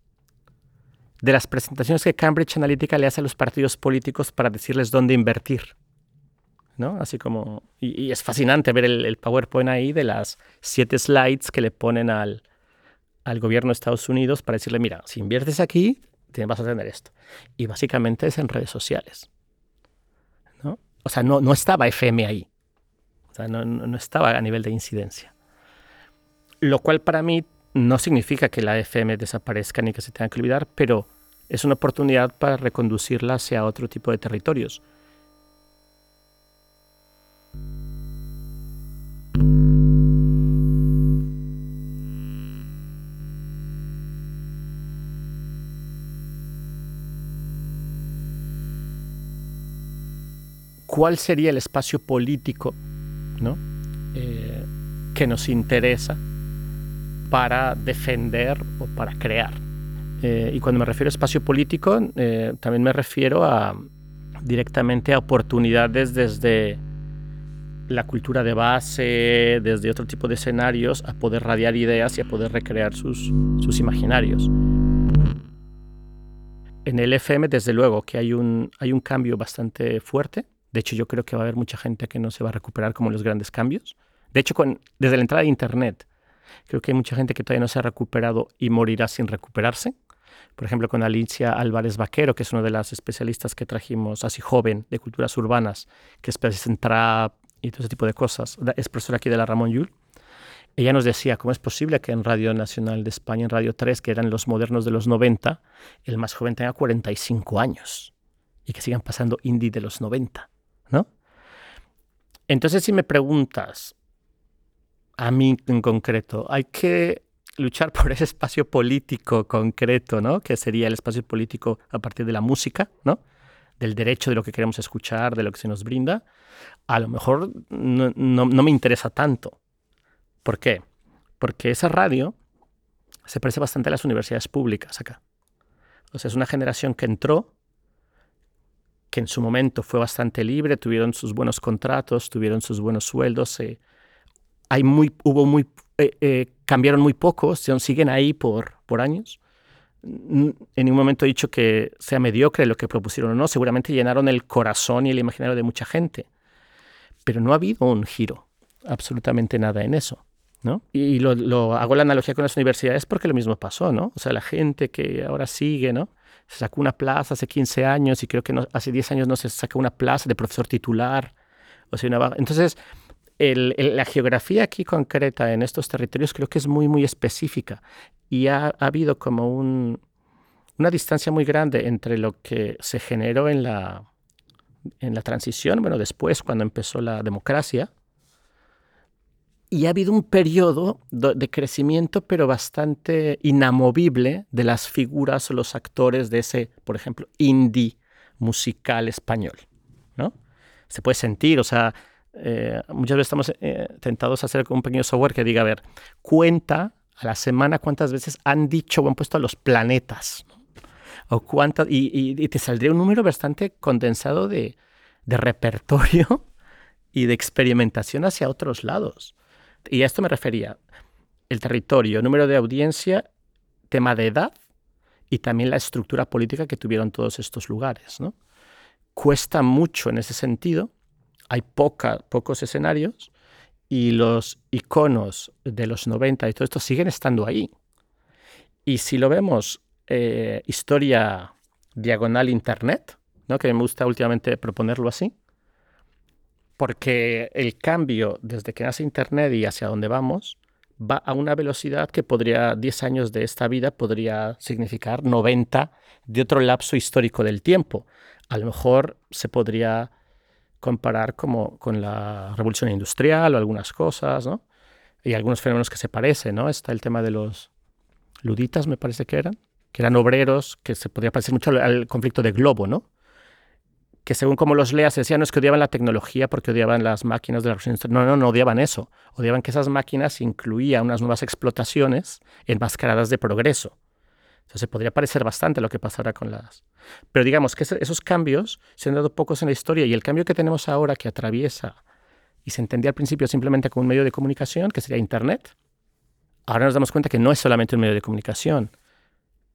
de las presentaciones que Cambridge Analytica le hace a los partidos políticos para decirles dónde invertir. ¿no? Así como... Y, es fascinante ver el, PowerPoint ahí de las siete slides que le ponen al, al gobierno de Estados Unidos para decirle, mira, si inviertes aquí, vas a tener esto. Y básicamente es en redes sociales. ¿no? O sea, no, no estaba FM ahí. O sea, no, no estaba a nivel de incidencia. Lo cual para mí no significa que la FM desaparezca ni que se tenga que olvidar, pero es una oportunidad para reconducirla hacia otro tipo de territorios. ¿Cuál sería el espacio político ¿no? Eh, que nos interesa para defender o para crear. Eh, y cuando me refiero a espacio político, eh, también me refiero a directamente a oportunidades desde la cultura de base, desde otro tipo de escenarios, a poder radiar ideas y a poder recrear sus, sus imaginarios. En el FM, desde luego, que hay un, hay un cambio bastante fuerte. De hecho, yo creo que va a haber mucha gente que no se va a recuperar como los grandes cambios. De hecho, con, desde la entrada de Internet, creo que hay mucha gente que todavía no se ha recuperado y morirá sin recuperarse. Por ejemplo, con Alicia Álvarez Vaquero, que es una de las especialistas que trajimos así joven de culturas urbanas, que es en trap y todo ese tipo de cosas. Es profesora aquí de la Ramón Yul. Ella nos decía, ¿cómo es posible que en Radio Nacional de España, en Radio 3, que eran los modernos de los 90, el más joven tenga 45 años y que sigan pasando indie de los 90? ¿no? Entonces, si me preguntas, a mí en concreto, hay que luchar por ese espacio político concreto, ¿no? Que sería el espacio político a partir de la música, ¿no? Del derecho de lo que queremos escuchar, de lo que se nos brinda. A lo mejor no, no me interesa tanto. ¿Por qué? Porque esa radio se parece bastante a las universidades públicas acá. O es una generación que entró, que en su momento fue bastante libre, tuvieron sus buenos contratos, tuvieron sus buenos sueldos, eh, hay muy, hubo muy, eh, eh, cambiaron muy poco, siguen ahí por, por años. En ningún momento he dicho que sea mediocre lo que propusieron o no, seguramente llenaron el corazón y el imaginario de mucha gente, pero no ha habido un giro, absolutamente nada en eso. ¿no? Y lo, hago la analogía con las universidades porque lo mismo pasó, ¿no? O sea, la gente que ahora sigue, ¿no? Se sacó una plaza hace 15 años y creo que hace 10 años no se saca una plaza de profesor titular. O sea, una, entonces, la geografía aquí concreta en estos territorios creo que es muy, muy específica y ha, habido como una distancia muy grande entre lo que se generó en la, en la transición, bueno, después cuando empezó la democracia, y ha habido un periodo de crecimiento, pero bastante inamovible de las figuras o los actores de ese, por ejemplo, indie musical español, ¿no? Se puede sentir, o sea, eh, muchas veces estamos eh, tentados a hacer un pequeño software que diga, a ver, cuenta a la semana cuántas veces han dicho o han puesto a los planetas. O cuántas, y, te saldría un número bastante condensado de, de repertorio y de experimentación hacia otros lados. Y a esto me refería el territorio, número de audiencia, tema de edad y también la estructura política que tuvieron todos estos lugares. ¿no? Cuesta mucho en ese sentido hay pocos escenarios y los iconos de los 90 y todo esto siguen estando ahí. Y si lo vemos, eh, historia diagonal Internet, ¿no? que me gusta últimamente proponerlo así, porque el cambio desde que nace Internet y hacia dónde vamos va a una velocidad que podría, 10 años de esta vida podría significar 90 de otro lapso histórico del tiempo. A lo mejor se podría comparar como con la revolución industrial o algunas cosas, ¿no? Y algunos fenómenos que se parecen, ¿no? Está el tema de los luditas, me parece que eran, que eran obreros, que se podría parecer mucho al, conflicto de Globo, ¿no? Que según como los leas, decían, no es que odiaban la tecnología porque odiaban las máquinas de la revolución. No, no, no odiaban eso. Odiaban que esas máquinas incluían unas nuevas explotaciones enmascaradas de progreso. Entonces podría parecer bastante lo que pasará con las... Pero digamos que esos cambios se han dado pocos en la historia y el cambio que tenemos ahora que atraviesa y se entendía al principio simplemente como un medio de comunicación, que sería Internet, ahora nos damos cuenta que no es solamente un medio de comunicación,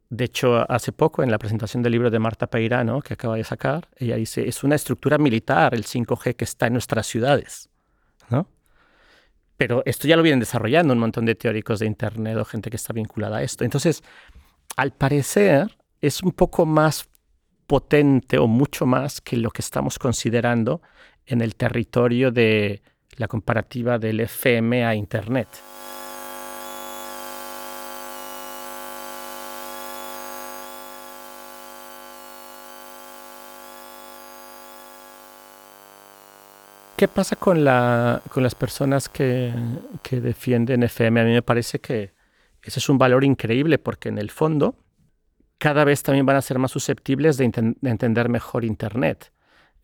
De hecho, hace poco, en la presentación del libro de Marta Peirano, que acaba de sacar, ella dice, es una estructura militar el 5G que está en nuestras ciudades, ¿no? Pero esto ya lo vienen desarrollando un montón de teóricos de Internet o gente que está vinculada a esto. Entonces, al parecer, es un poco más potente o mucho más que lo que estamos considerando en el territorio de la comparativa del FM a Internet. ¿Qué pasa con, la, con las personas que, defienden FM? A mí me parece que ese es un valor increíble porque en el fondo cada vez también van a ser más susceptibles de, entender mejor Internet.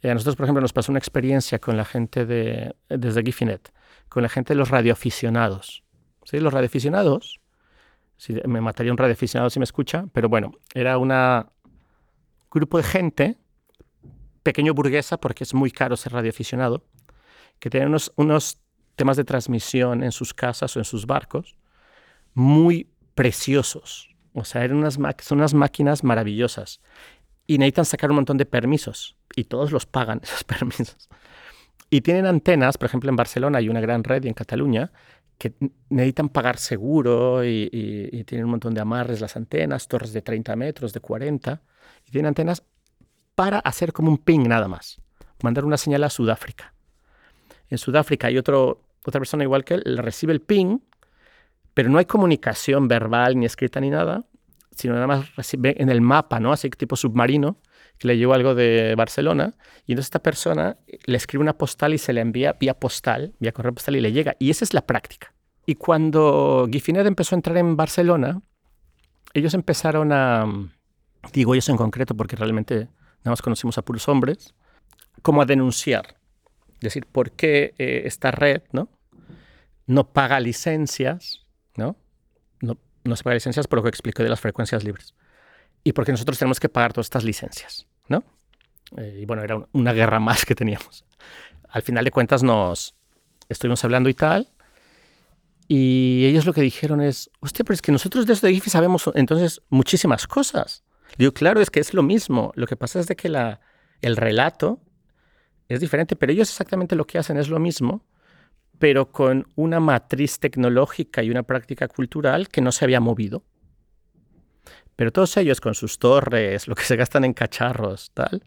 Eh, a nosotros, por ejemplo, nos pasó una experiencia con la gente de, desde Gifinet, con la gente de los radioaficionados. ¿Sí? Los radioaficionados, me mataría un radioaficionado si me escucha, pero bueno, era un grupo de gente, pequeño burguesa, porque es muy caro ser radioaficionado, que tienen unos, unos temas de transmisión en sus casas o en sus barcos muy preciosos. O sea, eran unas son unas máquinas maravillosas. Y necesitan sacar un montón de permisos. Y todos los pagan, esos permisos. Y tienen antenas, por ejemplo, en Barcelona hay una gran red y en Cataluña que necesitan pagar seguro y, tienen un montón de amarres las antenas, torres de 30 metros, de 40. Y tienen antenas para hacer como un ping nada más. Mandar una señal a Sudáfrica en Sudáfrica hay otro, otra persona igual que él, recibe el ping, pero no hay comunicación verbal ni escrita ni nada, sino nada más en el mapa, ¿no? Así tipo submarino, que le llegó algo de Barcelona, y entonces esta persona le escribe una postal y se le envía vía postal, vía correo postal y le llega. Y esa es la práctica. Y cuando Gifinet empezó a entrar en Barcelona, ellos empezaron a, digo ellos en concreto porque realmente nada más conocimos a puros hombres, como a denunciar decir, ¿por qué eh, esta red ¿no? no paga licencias? ¿No? ¿no? No se paga licencias por lo que expliqué de las frecuencias libres. Y porque nosotros tenemos que pagar todas estas licencias. ¿no? Eh, y bueno, era una guerra más que teníamos. Al final de cuentas nos estuvimos hablando y tal. Y ellos lo que dijeron es, hostia, pero es que nosotros desde IFI sabemos entonces muchísimas cosas. Digo, claro, es que es lo mismo. Lo que pasa es de que la, el relato es diferente, pero ellos exactamente lo que hacen es lo mismo, pero con una matriz tecnológica y una práctica cultural que no se había movido. Pero todos ellos con sus torres, lo que se gastan en cacharros, tal,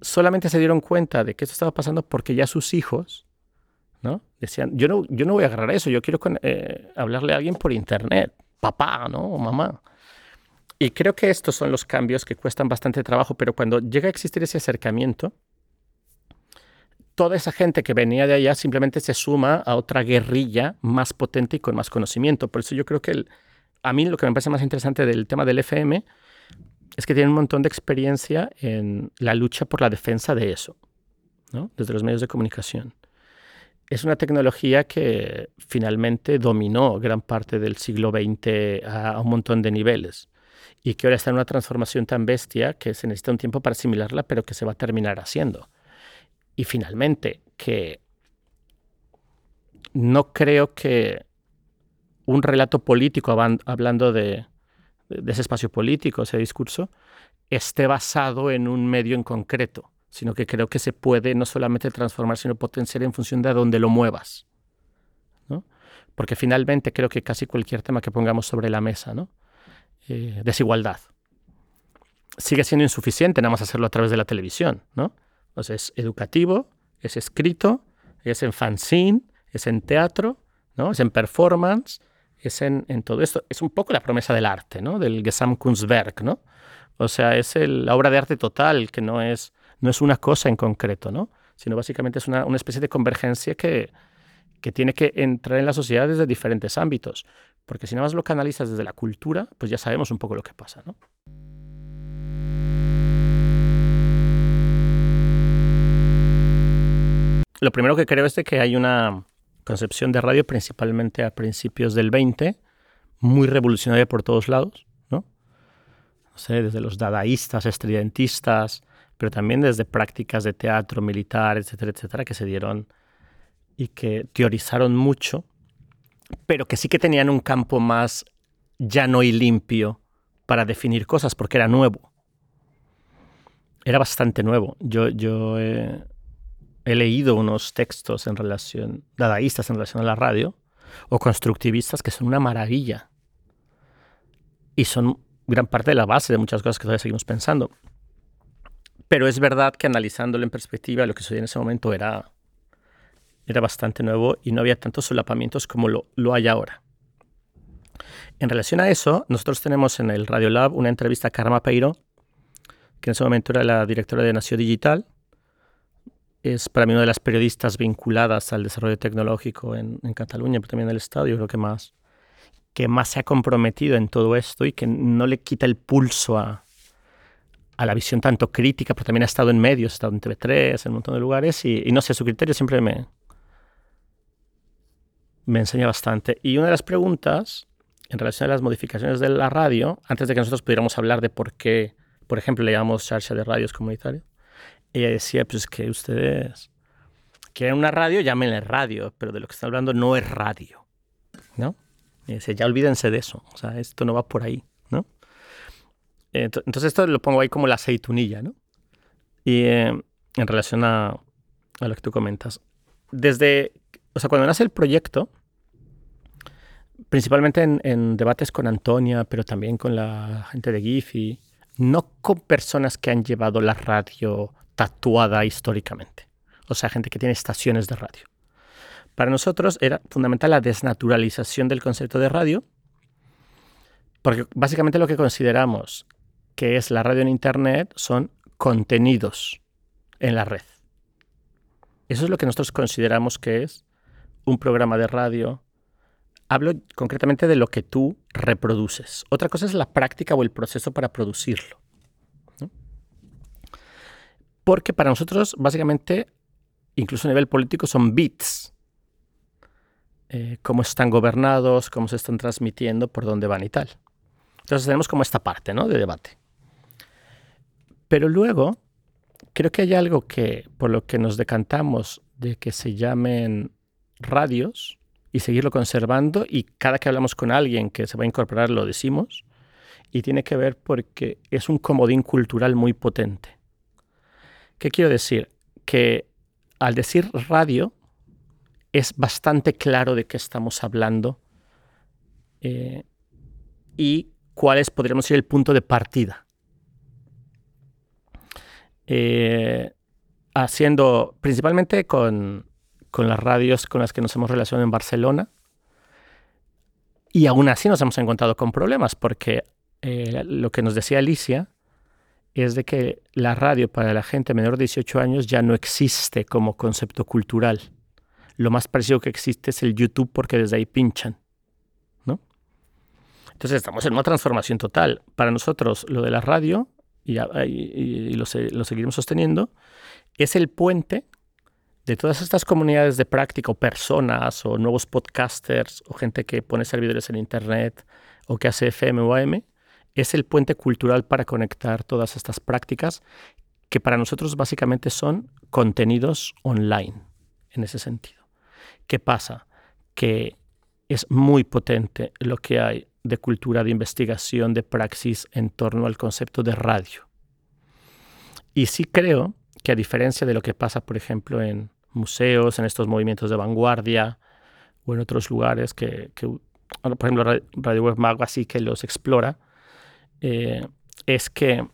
solamente se dieron cuenta de que esto estaba pasando porque ya sus hijos, ¿no? Decían, yo no, yo no voy a agarrar eso, yo quiero eh, hablarle a alguien por internet, papá, ¿no? O mamá. Y creo que estos son los cambios que cuestan bastante trabajo, pero cuando llega a existir ese acercamiento, toda esa gente que venía de allá simplemente se suma a otra guerrilla más potente y con más conocimiento. Por eso yo creo que a mí lo que me parece más interesante del tema del FM es que tiene un montón de experiencia en la lucha por la defensa de eso, ¿no? desde los medios de comunicación. Es una tecnología que finalmente dominó gran parte del siglo XX a un montón de niveles y que ahora está en una transformación tan bestia que se necesita un tiempo para asimilarla, pero que se va a terminar haciendo. Y finalmente, que no creo que un relato político, hablando de, ese espacio político, ese discurso, esté basado en un medio en concreto, sino que creo que se puede no solamente transformar, sino potenciar en función de a dónde lo muevas. Porque finalmente creo que casi cualquier tema que pongamos sobre la mesa, ¿no? Eh, desigualdad, sigue siendo insuficiente nada más hacerlo a través de la televisión, ¿no? O es educativo, es escrito, es en fanzine, es en teatro, ¿no? es en performance, es en, todo esto. Es un poco la promesa del arte, ¿no? del Gesamtkunstwerk. ¿no? O sea, es la obra de arte total, que no es, no es una cosa en concreto, ¿no? sino básicamente es una, una especie de convergencia que, que tiene que entrar en la sociedad desde diferentes ámbitos. Porque si nada más lo canalizas desde la cultura, pues ya sabemos un poco lo que pasa. ¿no? Lo primero que creo es que hay una concepción de radio, principalmente a principios del 20, muy revolucionaria por todos lados, ¿no? sé, desde los dadaístas, estridentistas, pero también desde prácticas de teatro, militar, etcétera, etcétera, que se dieron y que teorizaron mucho, pero que sí que tenían un campo más llano y limpio para definir cosas porque era nuevo. Era bastante nuevo. Yo, yo he, he leído unos textos en relación, dadaístas en relación a la radio, o constructivistas que son una maravilla. Y son gran parte de la base de muchas cosas que todavía seguimos pensando. Pero es verdad que analizándolo en perspectiva, lo que sucedió en ese momento era, era bastante nuevo y no había tantos solapamientos como lo, lo hay ahora. En relación a eso, nosotros tenemos en el Radio Lab una entrevista a Karma Peiro, que en ese momento era la directora de Nación Digital. Es para mí una de las periodistas vinculadas al desarrollo tecnológico en, en Cataluña, pero también en el Estado. Yo creo que más, que más se ha comprometido en todo esto y que no le quita el pulso a, a la visión tanto crítica, pero también ha estado en medios, ha estado en TV3, en un montón de lugares y, no sé, su criterio siempre me, me enseña bastante. Y una de las preguntas en relación a las modificaciones de la radio, antes de que nosotros pudiéramos hablar de por qué, por ejemplo, le llamamos charcha de radios comunitarios, ella decía, pues que ustedes quieren una radio, llámenle radio, pero de lo que están hablando no es radio, ¿no? Y dice, ya olvídense de eso, o sea, esto no va por ahí, ¿no? Entonces esto lo pongo ahí como la aceitunilla, ¿no? Y eh, en relación a, a lo que tú comentas, desde, o sea, cuando nace el proyecto, principalmente en, en, debates con Antonia, pero también con la gente de Giphy, no con personas que han llevado la radio tatuada históricamente, o sea, gente que tiene estaciones de radio. Para nosotros era fundamental la desnaturalización del concepto de radio, porque básicamente lo que consideramos que es la radio en Internet son contenidos en la red. Eso es lo que nosotros consideramos que es un programa de radio hablo concretamente de lo que tú reproduces. Otra cosa es la práctica o el proceso para producirlo. Porque para nosotros, básicamente, incluso a nivel político, son bits. Eh, cómo están gobernados, cómo se están transmitiendo, por dónde van y tal. Entonces tenemos como esta parte ¿no? de debate. Pero luego, creo que hay algo que, por lo que nos decantamos de que se llamen radios, y seguirlo conservando y cada que hablamos con alguien que se va a incorporar lo decimos y tiene que ver porque es un comodín cultural muy potente. ¿Qué quiero decir? Que al decir radio es bastante claro de qué estamos hablando eh, y cuál es, podríamos decir, el punto de partida. Eh, haciendo principalmente con, con las radios con las que nos hemos relacionado en Barcelona. Y aún así nos hemos encontrado con problemas, porque eh, lo que nos decía Alicia es de que la radio para la gente menor de 18 años ya no existe como concepto cultural. Lo más parecido que existe es el YouTube porque desde ahí pinchan. ¿no? Entonces estamos en una transformación total. Para nosotros lo de la radio, y, y, lo, lo seguiremos sosteniendo, es el puente de todas estas comunidades de práctica o personas o nuevos podcasters o gente que pone servidores en Internet o que hace FM o AM, es el puente cultural para conectar todas estas prácticas que para nosotros básicamente son contenidos online en ese sentido. ¿Qué pasa? Que es muy potente lo que hay de cultura de investigación, de praxis en torno al concepto de radio. Y sí creo que a diferencia de lo que pasa, por ejemplo, en museos, en estos movimientos de vanguardia o en otros lugares que, por ejemplo, Radio Web Mago así que los explora, eh, es que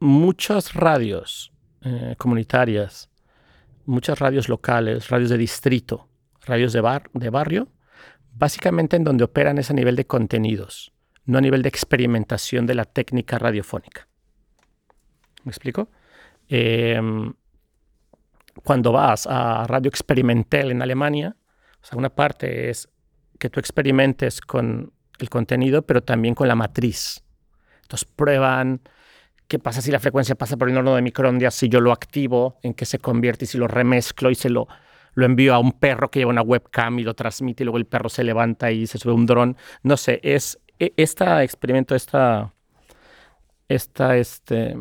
muchas radios eh, comunitarias, muchas radios locales, radios de distrito, radios de, bar, de barrio, básicamente en donde operan es a nivel de contenidos, no a nivel de experimentación de la técnica radiofónica. ¿Me explico? Eh, cuando vas a Radio Experimental en Alemania, una parte es que tú experimentes con el contenido, pero también con la matriz. Entonces prueban qué pasa si la frecuencia pasa por el horno de microondas, si yo lo activo, en qué se convierte y si lo remezclo y se lo, lo envío a un perro que lleva una webcam y lo transmite y luego el perro se levanta y se sube un dron. No sé, es este experimento, esta, esta este,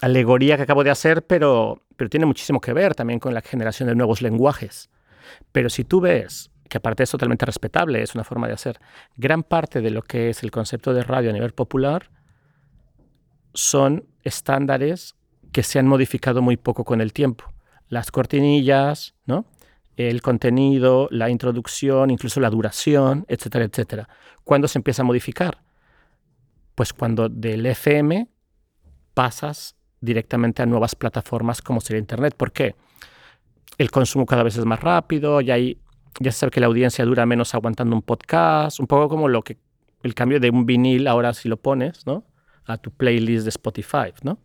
alegoría que acabo de hacer, pero, pero tiene muchísimo que ver también con la generación de nuevos lenguajes. Pero si tú ves que aparte es totalmente respetable, es una forma de hacer. Gran parte de lo que es el concepto de radio a nivel popular son estándares que se han modificado muy poco con el tiempo. Las cortinillas, ¿no? el contenido, la introducción, incluso la duración, etcétera, etcétera. ¿Cuándo se empieza a modificar? Pues cuando del FM pasas directamente a nuevas plataformas como sería Internet. ¿Por qué? El consumo cada vez es más rápido, ya, hay, ya se sabe que la audiencia dura menos aguantando un podcast, un poco como lo que el cambio de un vinil ahora si lo pones, ¿no? A tu playlist de Spotify, ¿no?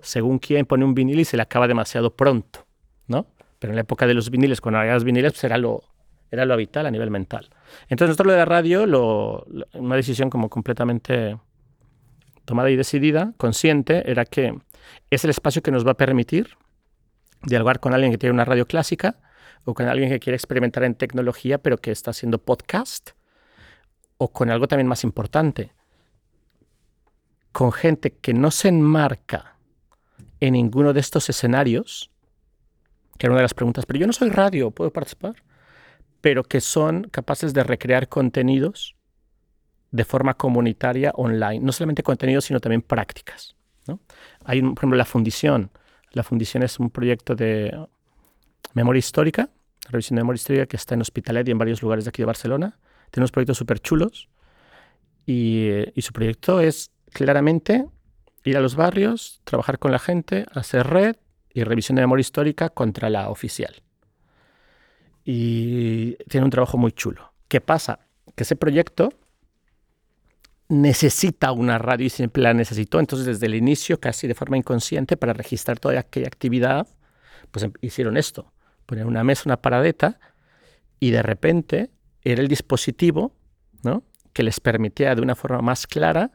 Según quien pone un vinil y se le acaba demasiado pronto, ¿no? Pero en la época de los viniles, cuando había los viniles, pues era lo, era lo habitual a nivel mental. Entonces nosotros lo de la radio, lo, una decisión como completamente tomada y decidida, consciente, era que es el espacio que nos va a permitir dialogar con alguien que tiene una radio clásica o con alguien que quiere experimentar en tecnología pero que está haciendo podcast o con algo también más importante, con gente que no se enmarca en ninguno de estos escenarios, que era una de las preguntas, pero yo no soy radio, ¿puedo participar? Pero que son capaces de recrear contenidos de forma comunitaria online, no solamente contenidos, sino también prácticas. ¿no? Hay, por ejemplo, la Fundición. La Fundición es un proyecto de memoria histórica, revisión de memoria histórica que está en Hospitalet y en varios lugares de aquí de Barcelona. Tiene unos proyectos súper chulos y, y su proyecto es claramente ir a los barrios, trabajar con la gente, hacer red y revisión de memoria histórica contra la oficial. Y tiene un trabajo muy chulo. ¿Qué pasa? Que ese proyecto necesita una radio y siempre la necesitó. Entonces, desde el inicio, casi de forma inconsciente, para registrar toda aquella actividad, pues em, hicieron esto. Poner una mesa, una paradeta, y de repente era el dispositivo ¿no? que les permitía de una forma más clara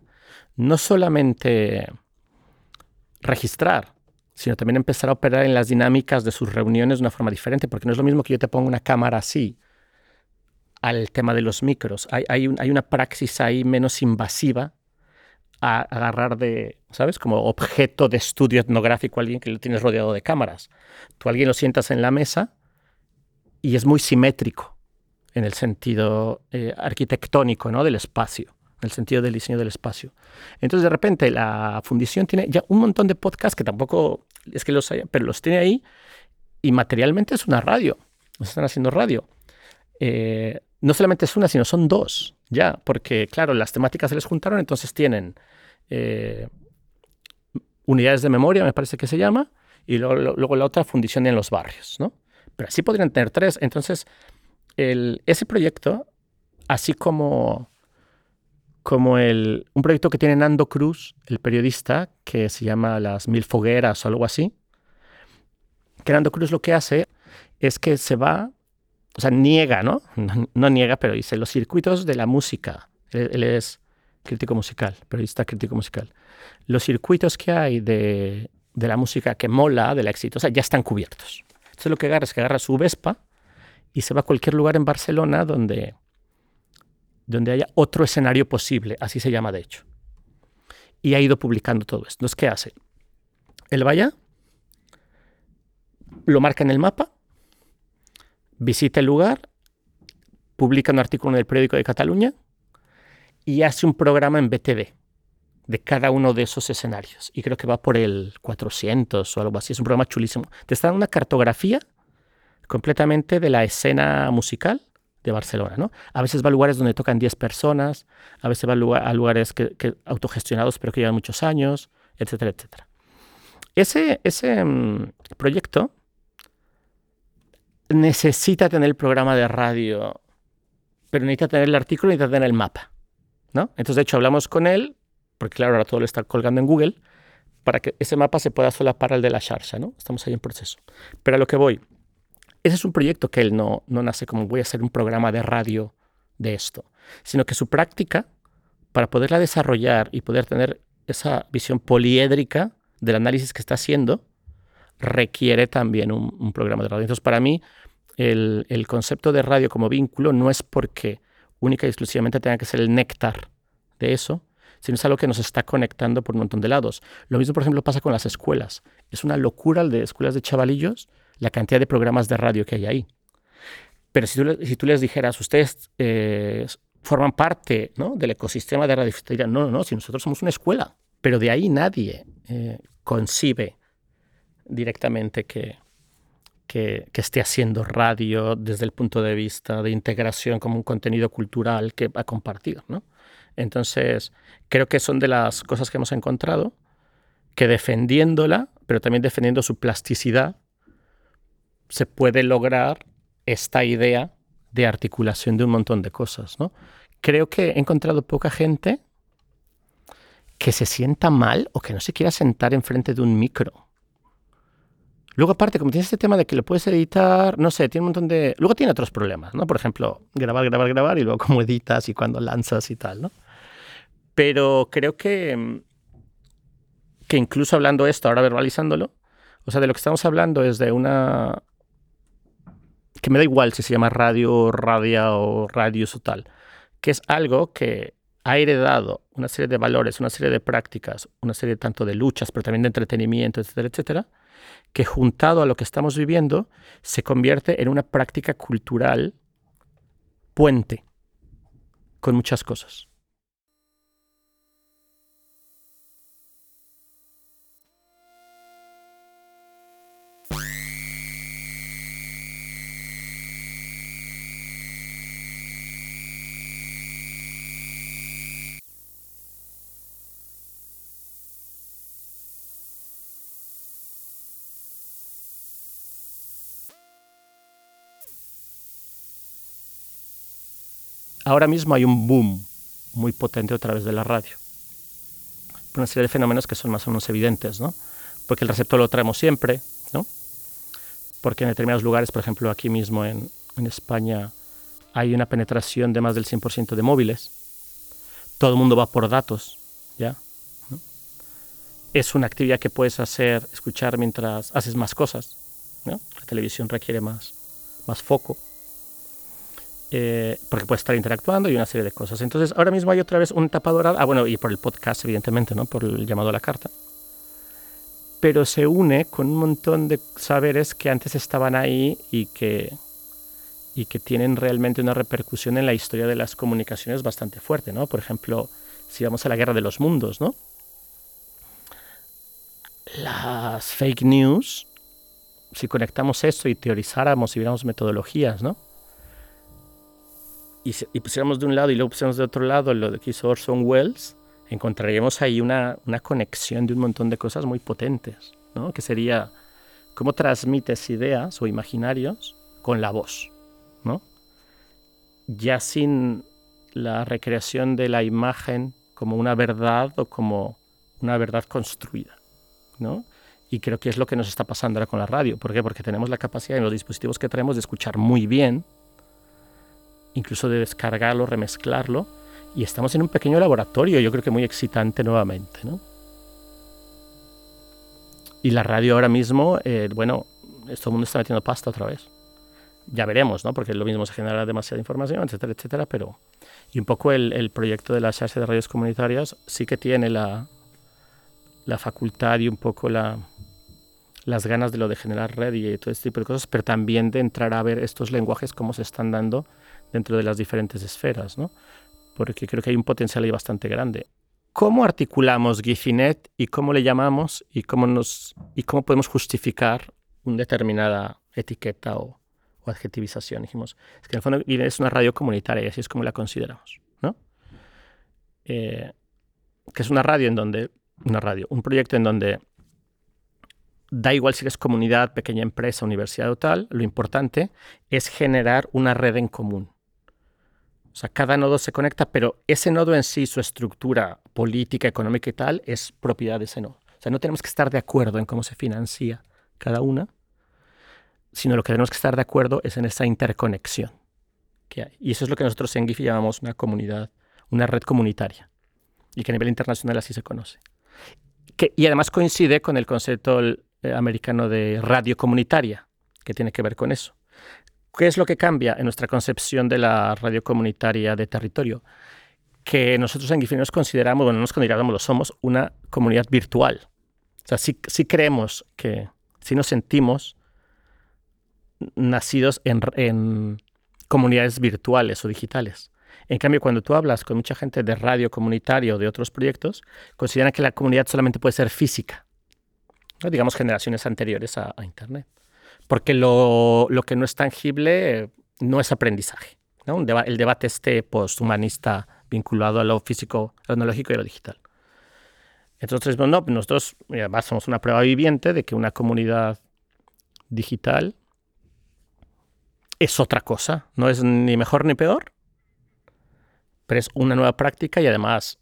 no solamente registrar, sino también empezar a operar en las dinámicas de sus reuniones de una forma diferente, porque no es lo mismo que yo te ponga una cámara así al tema de los micros. Hay, hay, una praxis ahí menos invasiva a agarrar de, ¿sabes? Como objeto de estudio etnográfico alguien que lo tienes rodeado de cámaras. Tú alguien lo sientas en la mesa y es muy simétrico en el sentido eh, arquitectónico ¿no? del espacio en el sentido del diseño del espacio. Entonces, de repente, la fundición tiene ya un montón de podcasts que tampoco es que los haya, pero los tiene ahí y materialmente es una radio. están haciendo radio. Eh, no solamente es una, sino son dos, ya, porque, claro, las temáticas se les juntaron, entonces tienen eh, unidades de memoria, me parece que se llama, y luego, la otra fundición en los barrios, ¿no? Pero así podrían tener tres. Entonces, ese proyecto, así como como el, un proyecto que tiene Nando Cruz, el periodista, que se llama Las Mil Fogueras o algo así. Que Nando Cruz lo que hace es que se va, o sea, niega, ¿no? No, niega, pero dice los circuitos de la música. Él, es crítico musical, periodista crítico musical. Los circuitos que hay de, de la música que mola, de la exitosa, ya están cubiertos. Entonces lo que agarra es que agarra su Vespa y se va a cualquier lugar en Barcelona donde donde haya otro escenario posible, así se llama de hecho. Y ha ido publicando todo esto. Entonces, ¿qué hace? Él vaya, lo marca en el mapa, visita el lugar, publica un artículo en el periódico de Cataluña y hace un programa en BTV de cada uno de esos escenarios. Y creo que va por el 400 o algo así. Es un programa chulísimo. Te está dando una cartografía completamente de la escena musical de Barcelona. ¿no? A veces va a lugares donde tocan 10 personas, a veces va a, lugares que, autogestionados pero que llevan muchos años, etcétera, etcétera. Ese, ese mm, proyecto necesita tener el programa de radio, pero necesita tener el artículo necesita tener el mapa. ¿No? Entonces, de hecho, hablamos con él, porque claro, ahora todo lo está colgando en Google, para que ese mapa se pueda solapar al de la Sharsha, ¿no? Estamos ahí en proceso. Pero a lo que voy, ese es un proyecto que él no, no nace como voy a hacer un programa de radio de esto, sino que su práctica, para poderla desarrollar y poder tener esa visión poliédrica del análisis que está haciendo, requiere también un, programa de radio. Entonces, para mí, el, el, concepto de radio como vínculo no es porque única y exclusivamente tenga que ser el néctar de eso, sino es algo que nos está conectando por un montón de lados. Lo mismo, por ejemplo, pasa con las escuelas. Es una locura de escuelas de chavalillos la cantidad de programas de radio que hay ahí. Pero si tú, les dijeras, ustedes eh, forman parte ¿no? del ecosistema de radio, no, no, no, si nosotros somos una escuela. Pero de ahí nadie eh, concibe directamente que, esté haciendo radio desde el punto de vista de integración como un contenido cultural que va a compartir. ¿no? Entonces, creo que son de las cosas que hemos encontrado, que defendiéndola, pero también defendiendo su plasticidad, se puede lograr esta idea de articulación de un montón de cosas. Creo que he encontrado poca gente que se sienta mal o que no se quiera sentar enfrente de un micro Luego, aparte, como tiene este tema de que lo puedes editar, no sé, tiene un montón de. Luego tiene otros problemas, ¿no? Por ejemplo, grabar, grabar, grabar y luego cómo editas y cuándo lanzas y tal, ¿no? Pero creo que. que incluso hablando esto, ahora verbalizándolo, o sea, de lo que estamos hablando es de una. que me da igual si se llama radio, radia o radios o tal, que es algo que ha heredado una serie de valores, una serie de prácticas, una serie tanto de luchas, pero también de entretenimiento, etcétera, etcétera que juntado a lo que estamos viviendo se convierte en una práctica cultural puente con muchas cosas. Ahora mismo hay un boom muy potente a través de la radio. Una serie de fenómenos que son más o menos evidentes, ¿no? Porque el receptor lo traemos siempre, ¿no? Porque en determinados lugares, por ejemplo, aquí mismo en, España, hay una penetración de más del 100% de móviles. Todo el mundo va por datos, ¿ya? Es una actividad que puedes hacer, escuchar mientras haces más cosas. La televisión requiere más, más foco. Eh, porque puede estar interactuando y una serie de cosas. Entonces, ahora mismo hay otra vez un tapador, ah, bueno, y por el podcast, evidentemente, ¿no? Por el llamado a la carta. Pero se une con un montón de saberes que antes estaban ahí y que, y que tienen realmente una repercusión en la historia de las comunicaciones bastante fuerte, ¿no? Por ejemplo, si vamos a la guerra de los mundos, ¿no? Las fake news, si conectamos esto y teorizáramos y viéramos metodologías, ¿no? Y, pusiéramos de un lado y luego pusiéramos de otro lado lo que hizo Orson Welles, encontraríamos ahí una, una conexión de un montón de cosas muy potentes, ¿no? que sería cómo transmites ideas o imaginarios con la voz, ¿no? ya sin la recreación de la imagen como una verdad o como una verdad construida. ¿no? Y creo que es lo que nos está pasando ahora con la radio. ¿Por qué? Porque tenemos la capacidad en los dispositivos que traemos de escuchar muy bien incluso de descargarlo, remezclarlo, y estamos en un pequeño laboratorio, yo creo que muy excitante nuevamente. ¿no? Y la radio ahora mismo, eh, bueno, todo el mundo está metiendo pasta otra vez. Ya veremos, ¿no? Porque lo mismo se genera demasiada información, etcétera, etcétera, pero... Y un poco el, el proyecto de la Xarxa de Radios Comunitarias sí que tiene la, la facultad y un poco la, las ganas de lo de generar red y todo este tipo de cosas, pero también de entrar a ver estos lenguajes, cómo se están dando dentro de las diferentes esferas, ¿no? porque creo que hay un potencial ahí bastante grande. ¿Cómo articulamos Gifinet y cómo le llamamos y cómo, nos, y cómo podemos justificar una determinada etiqueta o, adjetivización? Dijimos, es que en el fondo es una radio comunitaria y así es como la consideramos. ¿no? Eh, que es una radio en donde, una radio, un proyecto en donde da igual si eres comunidad, pequeña empresa, universidad o tal, lo importante es generar una red en común. O sea, cada nodo se conecta, pero ese nodo en sí, su estructura política, económica y tal, es propiedad de ese nodo. O sea, no tenemos que estar de acuerdo en cómo se financia cada una, sino lo que tenemos que estar de acuerdo es en esa interconexión que hay. Y eso es lo que nosotros en GIFI llamamos una comunidad, una red comunitaria, y que a nivel internacional así se conoce. Que, y además coincide con el concepto eh, americano de radio comunitaria, que tiene que ver con eso. ¿Qué es lo que cambia en nuestra concepción de la radio comunitaria de territorio? Que nosotros en Gifi nos consideramos, bueno, no nos consideramos, lo somos, una comunidad virtual. O sea, sí, creemos que, sí nos sentimos nacidos en, comunidades virtuales o digitales. En cambio, cuando tú hablas con mucha gente de radio comunitario o de otros proyectos, consideran que la comunidad solamente puede ser física, digamos generaciones anteriores a, Internet. Porque lo, que no es tangible no es aprendizaje. el debate este posthumanista vinculado a lo físico, tecnológico y a lo digital. Entonces, bueno, nosotros además somos una prueba viviente de que una comunidad digital es otra cosa, no es ni mejor ni peor, pero es una nueva práctica y además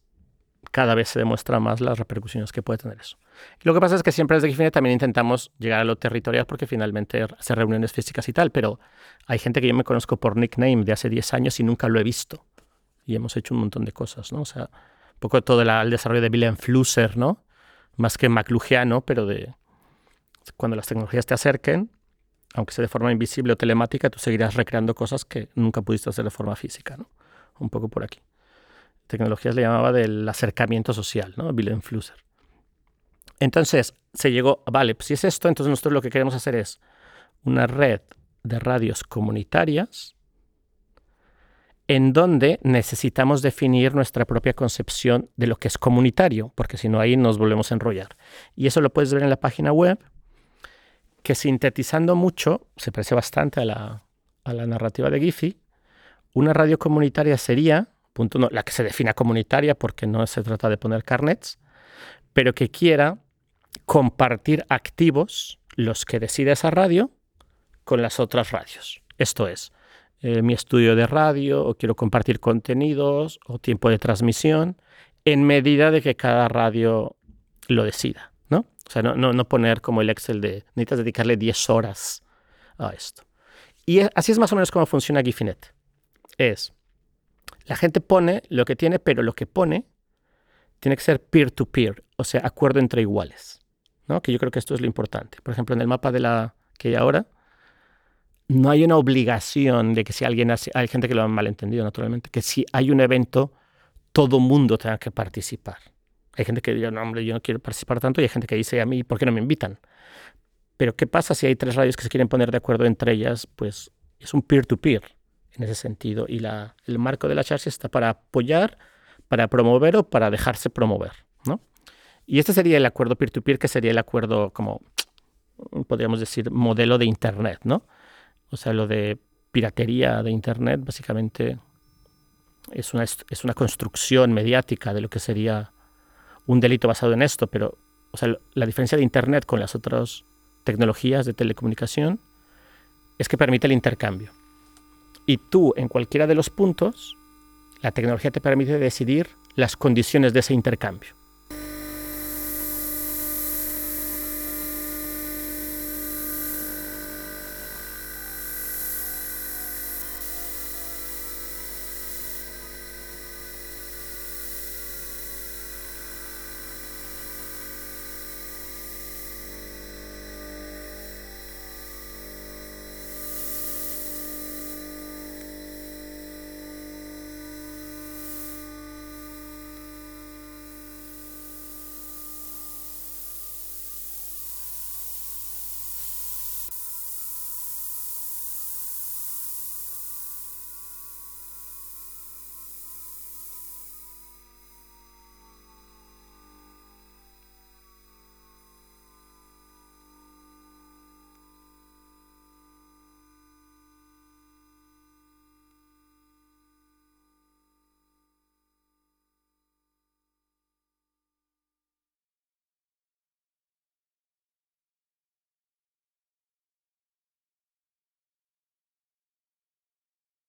cada vez se demuestra más las repercusiones que puede tener eso. Lo que pasa es que siempre desde Gifine también intentamos llegar a lo territorial porque finalmente hacer reuniones físicas y tal, pero hay gente que yo me conozco por nickname de hace 10 años y nunca lo he visto. Y hemos hecho un montón de cosas, ¿no? O sea, un poco todo el desarrollo de William Flusser, ¿no? Más que McLugiano, pero de cuando las tecnologías te acerquen, aunque sea de forma invisible o telemática, tú seguirás recreando cosas que nunca pudiste hacer de forma física, ¿no? Un poco por aquí. Tecnologías le llamaba del acercamiento social, ¿no? Wilhelm Flusser. Entonces se llegó, vale, pues si es esto, entonces nosotros lo que queremos hacer es una red de radios comunitarias en donde necesitamos definir nuestra propia concepción de lo que es comunitario, porque si no ahí nos volvemos a enrollar. Y eso lo puedes ver en la página web que sintetizando mucho, se parece bastante a la, narrativa de Giffy, una radio comunitaria sería, la que se defina comunitaria porque no se trata de poner carnets, pero que quiera compartir activos los que decide esa radio con las otras radios. Esto es, eh, mi estudio de radio, o quiero compartir contenidos, o tiempo de transmisión, en medida de que cada radio lo decida. O sea, no, poner como el Excel de necesitas dedicarle 10 horas a esto. Y así es más o menos como funciona Gifinet. Es, la gente pone lo que tiene, pero lo que pone tiene que ser peer-to-peer, o sea, acuerdo entre iguales. ¿no? Que yo creo que esto es lo importante. Por ejemplo, en el mapa de la que hay ahora, no hay una obligación de que si alguien hace, hay gente que lo ha malentendido naturalmente, que si hay un evento, todo mundo tenga que participar. Hay gente que dice, no, hombre, yo no quiero participar tanto, y hay gente que dice, a mí, ¿por qué no me invitan? Pero, ¿qué pasa si hay tres radios que se quieren poner de acuerdo entre ellas? Pues es un peer-to-peer en ese sentido. Y la, el marco de la charla está para apoyar, para promover o para dejarse promover. ¿no? Y este sería el acuerdo peer-to-peer, que sería el acuerdo, como podríamos decir, modelo de Internet. ¿no? O sea, lo de piratería de Internet, básicamente es una, es una construcción mediática de lo que sería un delito basado en esto, pero o sea, la diferencia de Internet con las otras tecnologías de telecomunicación es que permite el intercambio. Y tú, en cualquiera de los puntos, la tecnología te permite decidir las condiciones de ese intercambio.